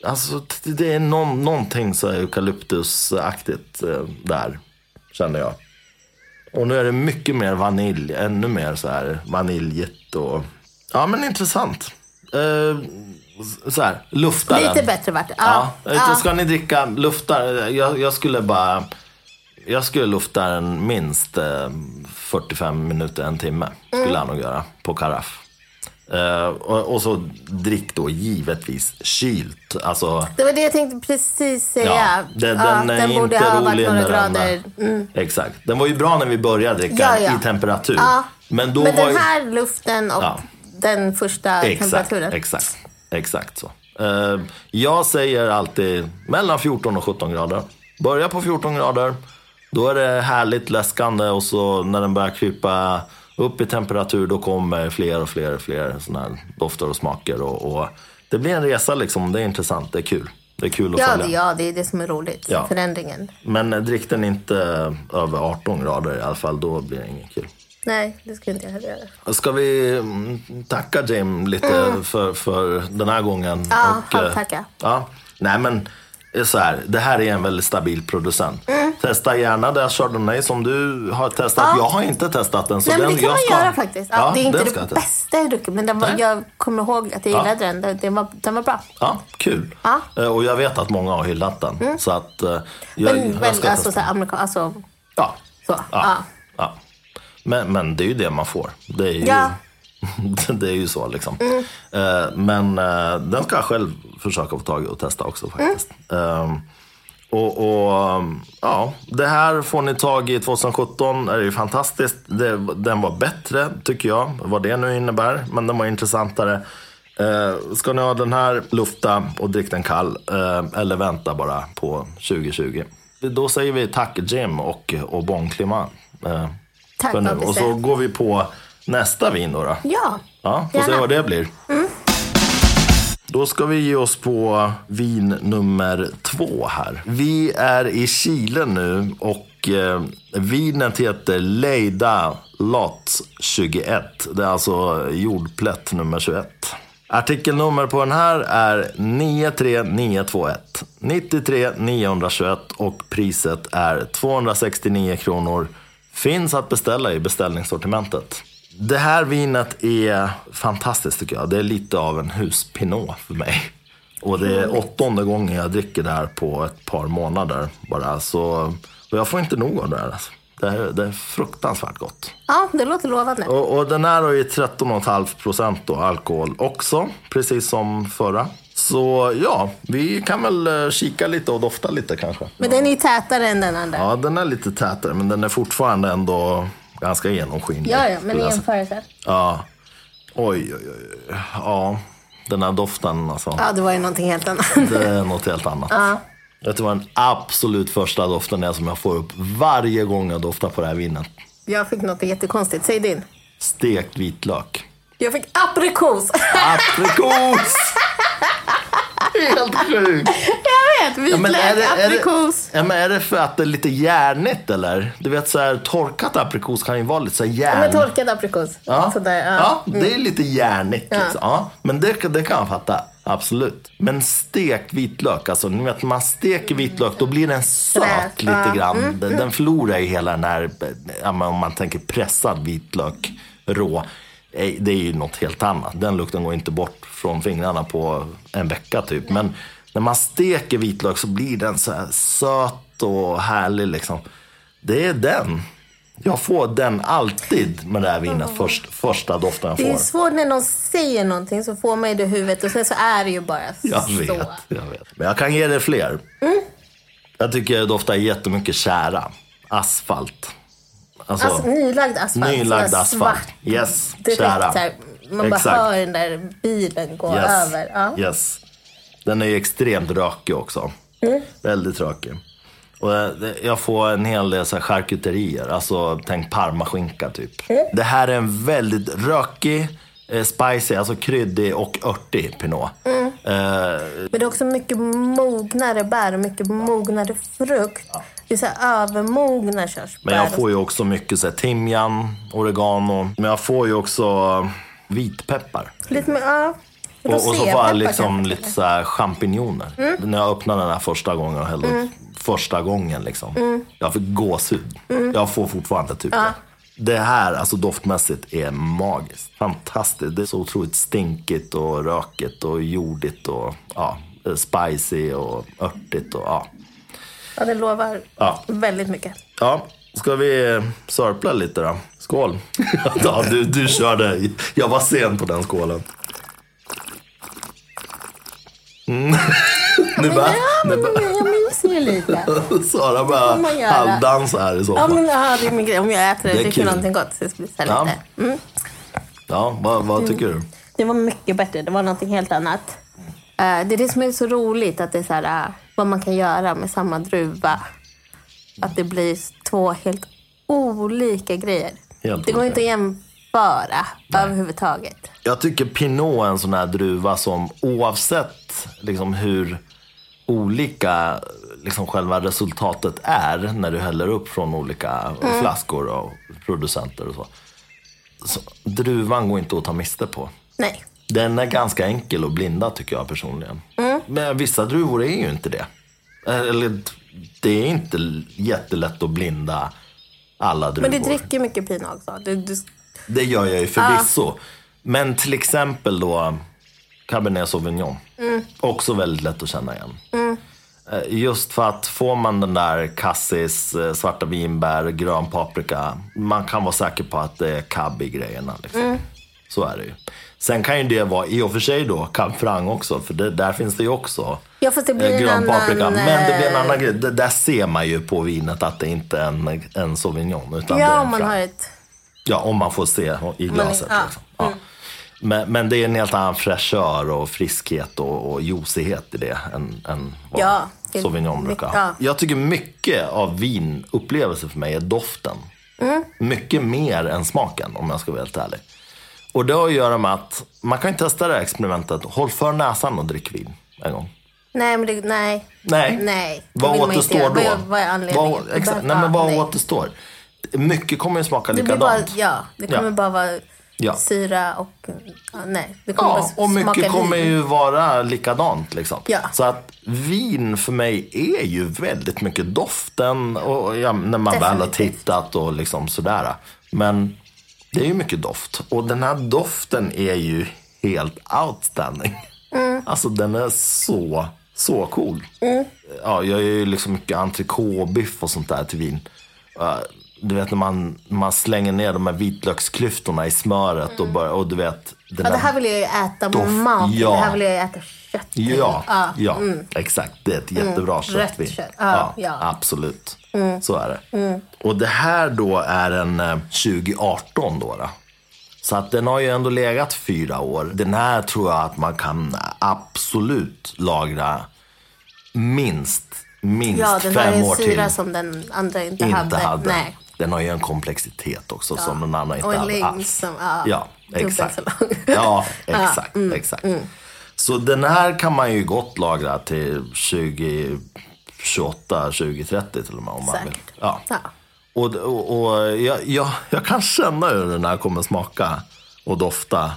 Alltså, det är någon, någonting så eukalyptusaktigt eh, där, känner jag. Och nu är det mycket mer vanilj, ännu mer så här vaniljigt och... Ja, men intressant. Eh, så här, lufta Lite den. bättre vart det. Ja, Ja. Ska ni dricka, lufta, jag, jag skulle bara... Jag skulle lufta den minst eh, 45 minuter, en timme. Skulle Mm. jag nog göra på karaff. Eh, och, och så drick då givetvis kylt. Alltså, Det var det jag tänkte precis säga. ja, den, Ja, den är borde ha varit några den... grader. Mm. Exakt. Den var ju bra när vi började dricka Ja, den ja. i temperatur. Men då Men var den ju... här luften och. Den första Exakt, temperaturen. exakt, exakt så. Eh, jag säger alltid mellan 14 och 17 grader. Börja på 14 grader. Då är det härligt läskande och så när den börjar krypa upp i temperatur då kommer fler och fler och fler såna här dofter och smaker. Och, och det blir en resa liksom. Det är intressant. Det är kul. Det är kul att Ja, följa. det, ja, det är det som är roligt. Ja. Förändringen. Men drick den inte över 18 grader i alla fall. Då blir det inget kul. Nej, det skulle inte jag heller göra. Ska vi mm, tacka Jim lite för, för den här gången? Mm. Ja, eh, halvtacka. Ja, nej men det är så här, det här är en väldigt stabil producent. Mm. Testa gärna den Chardonnay som du har testat. Ja. Jag har inte testat den. Så Nej, men den, det kan jag man ska... göra faktiskt. Ja, det är inte det bästa jag druckit, men den var, jag kommer ihåg att jag Ja. gillade den. Den, var, den var bra. Ja, kul. Ja. Eh, Och jag vet att många har hyllat den. Så att eh, jag, Men, jag men ska alltså, testa. så här, amerikan, alltså, Ja. så. Ja. Ja. Men, men det är ju det man får. Det är ju, Ja. det är ju så liksom. Eh, men eh, den ska jag själv försöka få tag i och testa också faktiskt. Eh, och, och ja, det här får ni tag i 2017. Det är ju fantastiskt. Det, den var bättre tycker jag, vad det nu innebär. Men den var intressantare. Eh, ska ni ha den här, lufta och drick den kall. Eh, eller vänta bara på 2020. Då säger vi tack Jim och, och Bon Clément. Eh, Tack, för nu. Och så går vi på nästa vin då. då. Ja, Ja, får se. Mm. vad det blir. Då ska vi ge oss på vin nummer två här. Vi är i Chile nu och eh, vinet heter Leida Lot 21. Det är alltså jordplätt nummer 21. Artikelnummer på den här är 93921. 93 921 och priset är 269 kronor. Finns att beställa i beställningssortimentet. Det här vinet är fantastiskt tycker jag. Det är lite av en huspinot för mig. Och det är åttonde gången jag dricker det här på ett par månader bara. Så, och jag får inte nog av det här. Alltså. Det, är, det är fruktansvärt gott. ja, det låter lovande. Och, och den här har ju 13,5 procent alkohol också. Precis som förra. Så ja, vi kan väl eh, kika lite och dofta lite kanske. Men den är tätare än den andra. Ja, den är lite tätare men den är fortfarande ändå ganska genomskinlig. Ja, ja, men i jämförelse. Ja. Oj, oj, oj. Ja, den här doften alltså. Ja, det var ju någonting helt annat. Det är något helt annat. Vet du vad den absolut första doften som jag får upp varje gång jag doftar på det här vinet? Jag fick något jättekonstigt. Säg din. Stekt vitlök. Jag fick aprikos. Aprikos! Helt sjukt. Jag vet, vitlök, men är det, är, aprikos. det, ja, men är det för att det är lite järnigt eller? Du vet så här, torkat aprikos kan ju vara lite så här järn. Med torkad aprikos. Ja, Sådär, ja. ja det är lite järnigt. Liksom. Ja, men det, det kan jag fatta. Absolut. Men stekt vitlök, alltså ni vet man steker vitlök då blir den söt lite ja. grann. Den, den förlorar ju hela den här, ja, men om man tänker pressad vitlök rå. Det är ju något helt annat. Den lukten går inte bort från fingrarna på en vecka typ. Men när man steker vitlök så blir den så här söt och härlig liksom. Det är den. Jag får den alltid med det här vinet, först, första doften jag Det är får. svårt när någon säger någonting så får man det i huvudet och sen så är det ju bara Jag så. vet, jag vet. Men jag kan ge dig fler. Jag tycker det doftar jättemycket kära. Asfalt. Alltså, Alltså nylagd asfalt. nylagd asfalt. Svart, Yes, direkt kära. här, man bara Exakt. hör den där bilen gå Yes. över. Ja. Yes. Den är ju extremt rökig också. Mm. Väldigt rökig. Och jag- jag får en hel del så här charkuterier. Alltså tänk parmaskinka typ. Mm. Det här är en väldigt rökig, eh, spicy, alltså kryddig och örtig pinot. Mm. Eh, Men det är också mycket mognare bär och mycket mognare frukt. Det är så här övermogna körsbär. men jag får ju också mycket så här, timjan, oregano. Men jag får ju också vitpeppar. Lite mer, ja. Och, och så får jag liksom lite så här champinjoner. När jag öppnade den här första gången och hällde upp första gången liksom. Jag fick gåshud. Jag får fortfarande typ det. Det här, alltså doftmässigt, är magiskt. Fantastiskt. Det är så otroligt stinkigt och rökigt och jordigt och ja, spicy och örtigt och ja. Ja, det lovar Ja. väldigt mycket. Ja, ska vi sörpla lite då? Skål! ja, du, du körde. Jag var sen på den skålen. Mm. nu bara, Ja, men jag myser ju lite. Sara bara göra. halvdansa här i Ja, soffan. men ja, det är min grej. Om jag äter det, Det kul. någonting gott så det blir här Ja. lite. Mm. Ja, vad, vad tycker du? Det var mycket bättre. Det var någonting helt annat. Eh, det är det som är så roligt, att det är så här, eh, vad man kan göra med samma druva. Att det blir två helt olika grejer. Helt det går olika. inte att jämföra överhuvudtaget. Jag tycker Pinot är en sån här druva som oavsett liksom, hur olika liksom, själva resultatet är när du häller upp från olika flaskor och producenter och så. så. Druvan går inte att ta miste på. Nej. Den är ganska enkel att blinda tycker jag personligen. Men vissa druvor är ju inte det. Eller det är inte jättelätt att blinda alla druvor. Men du dricker mycket pinot också. Du, du, Det gör jag ju förvisso. Men till exempel då Cabernet Sauvignon. Också väldigt lätt att känna igen. Eh, Just för att får man den där cassis, eh, svarta vinbär, grön paprika. Man kan vara säker på att det är cab i grejerna. Liksom. Så är det ju. Sen kan ju det vara i och för sig då cab franc också. För det, där finns det ju också Ja, fast det blir eh, grön annan, paprika. Men det blir en eh, annan grej. Det, där ser man ju på vinet att det inte är en, en Sauvignon. Utan det är ja, en om man har ett... Ja, om man får se i glaset. ja, Liksom. Ja. Men, men det är en helt annan fräschör och friskhet och, och juicighet i det än, än vad Ja, Sauvignon brukar ha. ja. Jag tycker mycket av vinupplevelser för mig är doften. Mm. Mycket mer än smaken om jag ska vara helt ärlig. Och det har att göra med att man kan ju testa det här experimentet. Håll för näsan och drick vin en gång. Nej, men det, nej. Nej. Nej. Vad återstår då? Vad vad är anledningen? Vad, exakt, nej, men vad nej. återstår? Mycket kommer ju smaka Det blir bara, likadant. ja, det kommer Ja. bara vara Ja. syra och... Nej, det kommer Ja, bara och mycket kommer vin. ju vara likadant. Liksom. Ja. Så att vin för mig är ju väldigt mycket doften och ja, när man väl har Definitivt. tittat och liksom sådär. Men det är ju mycket doft. Och den här doften är ju helt outstanding. Mm. Alltså den är så, så cool. Ja, jag gör ju liksom mycket entrecôte-biff och sånt där till vin. Du vet när man, man slänger ner de här vitlöksklyftorna i smöret och, börjar, och du vet. Den Mm. Ja, det här vill jag ju äta Doft, mat ja. Det här vill jag ju äta kött till. Ja, Ja, ja exakt. Det är ett jättebra Rött köttvin. kött. Ja, ja. Absolut. Så är det. Och det här då är en eh, 2018 då, då. Så att den har ju ändå legat fyra år. Den här tror jag att man kan absolut lagra minst, minst Ja, den har fem ju år en till. syra som den andra inte, Inte hade. hade. Nej. Den har ju en komplexitet också som den andra inte Och en hade längd alls. som, ja, Ja, exakt. så lång. Ja, exakt. exakt. Så den här kan man ju gott lagra till 20, 28, 20, 30 till och med om man vill. Ja. Ja. Och, och, och jag, jag, jag kan känna hur den här kommer smaka och dofta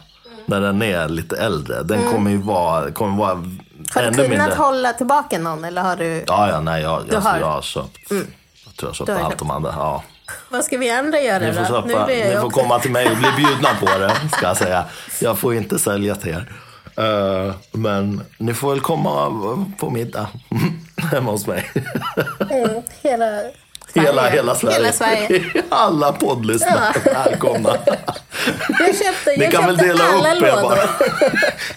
när den är lite äldre. Den kommer ju vara, kommer vara Mm. Har du ännu kunnat mindre. hålla tillbaka någon eller har du... Ja, ja, nej, jag, alltså, har? Mm. jag har köpt. Jag tror jag har köpt Du har allt de andra. Ja. Vad ska vi andra göra Ni får, då? köpa, blir jag ni får också- komma till mig och bli bjudna på det, ska jag säga. Jag får inte sälja till er. Eh, men ni får väl komma på middag hemma hos mig. Mm, hela Hela, hela Sverige. Hela Sverige. Alla poddlyssnare välkomna. Jag köpte, jag Ni kan väl köpte dela alla upp er lådor. bara.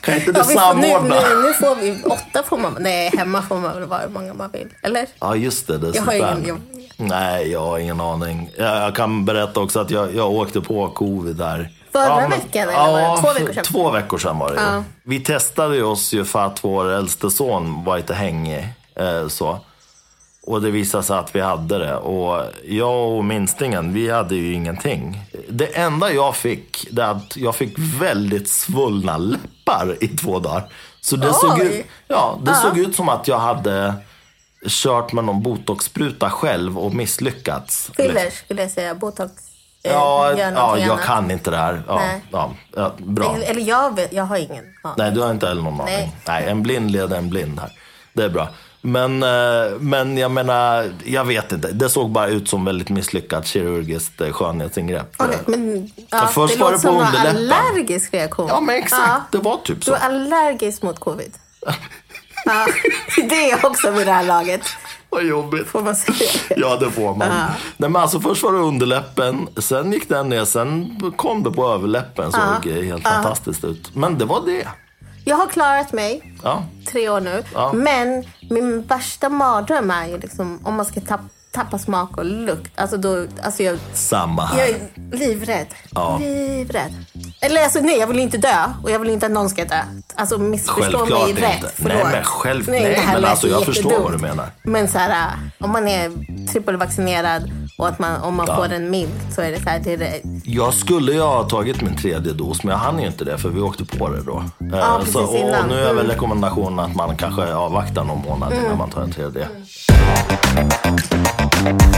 Kan inte du Ja, får, nu, samordna? nu, nu får vi, åtta får man, nej hemma får man väl vara hur många man vill. Eller? Ja, just det. det är Jag har ingen, jag, Nej, jag har ingen aning. Jag, jag kan berätta också att jag, jag åkte på covid där. Förra men- veckan, eller ja, det? Två veckor sedan? Två veckor sedan var det. Ja. Vi testade oss ju för att vår äldste son var lite hängig. Eh, så. Och det visade sig att vi hade det. Och jag och minstingen, vi hade ju ingenting. Det enda jag fick, det är att jag fick väldigt svullna läppar i två dagar. Så det, såg, Oj. ut, ja, det såg ut som att jag hade kört med någon botoxspruta själv och misslyckats. filler skulle jag säga, botox. eh, Ja, ja jag annat. kan inte det här. Ja, ja, ja, bra. Eller, jag, jag har ingen aning. Nej, du har inte heller någon aning. Nej. Nej, en blind leder en blind här. Det är bra. Men, eh, men jag menar, jag vet inte. Det såg bara ut som väldigt misslyckat kirurgiskt eh, skönhetsingrepp. Okej, men ja, först det var det på underläppen. allergisk reaktion. Ja, men exakt. Ja. Det var typ Du så. är allergisk mot covid. ja, det är också vid det här laget. Vad jobbigt. Får man säga det? Ja, det får man. Nej, men alltså, först var det underläppen, sen gick den ner, sen kom det på överläppen. Såg eh, helt fantastiskt ut. Men det var det. Jag har klarat mig Ja. tre år nu. Ja. Men min värsta mardröm är ju liksom om man ska tapp, tappa smak och lukt. Alltså då, alltså jag, Samma här. jag är livrädd. Ja. Livrädd. Eller alltså nej, jag vill inte dö. Och jag vill inte att någon ska dö. Alltså missförstå Självklart mig rätt. inte. Förlåt. Nej, men själv- nej, här men alltså, jag förstår vad du menar. Men så här, om man är trippelvaccinerad och att man, om man får en mild så är det så här, det är det, Jag skulle ju ha tagit min tredje dos, men jag hann ju inte det för vi åkte på det då. Eh, Ja, precis så, och innan. nu är väl Mm. rekommendationen att man kanske avvaktar någon månad innan man tar en tredje. Thank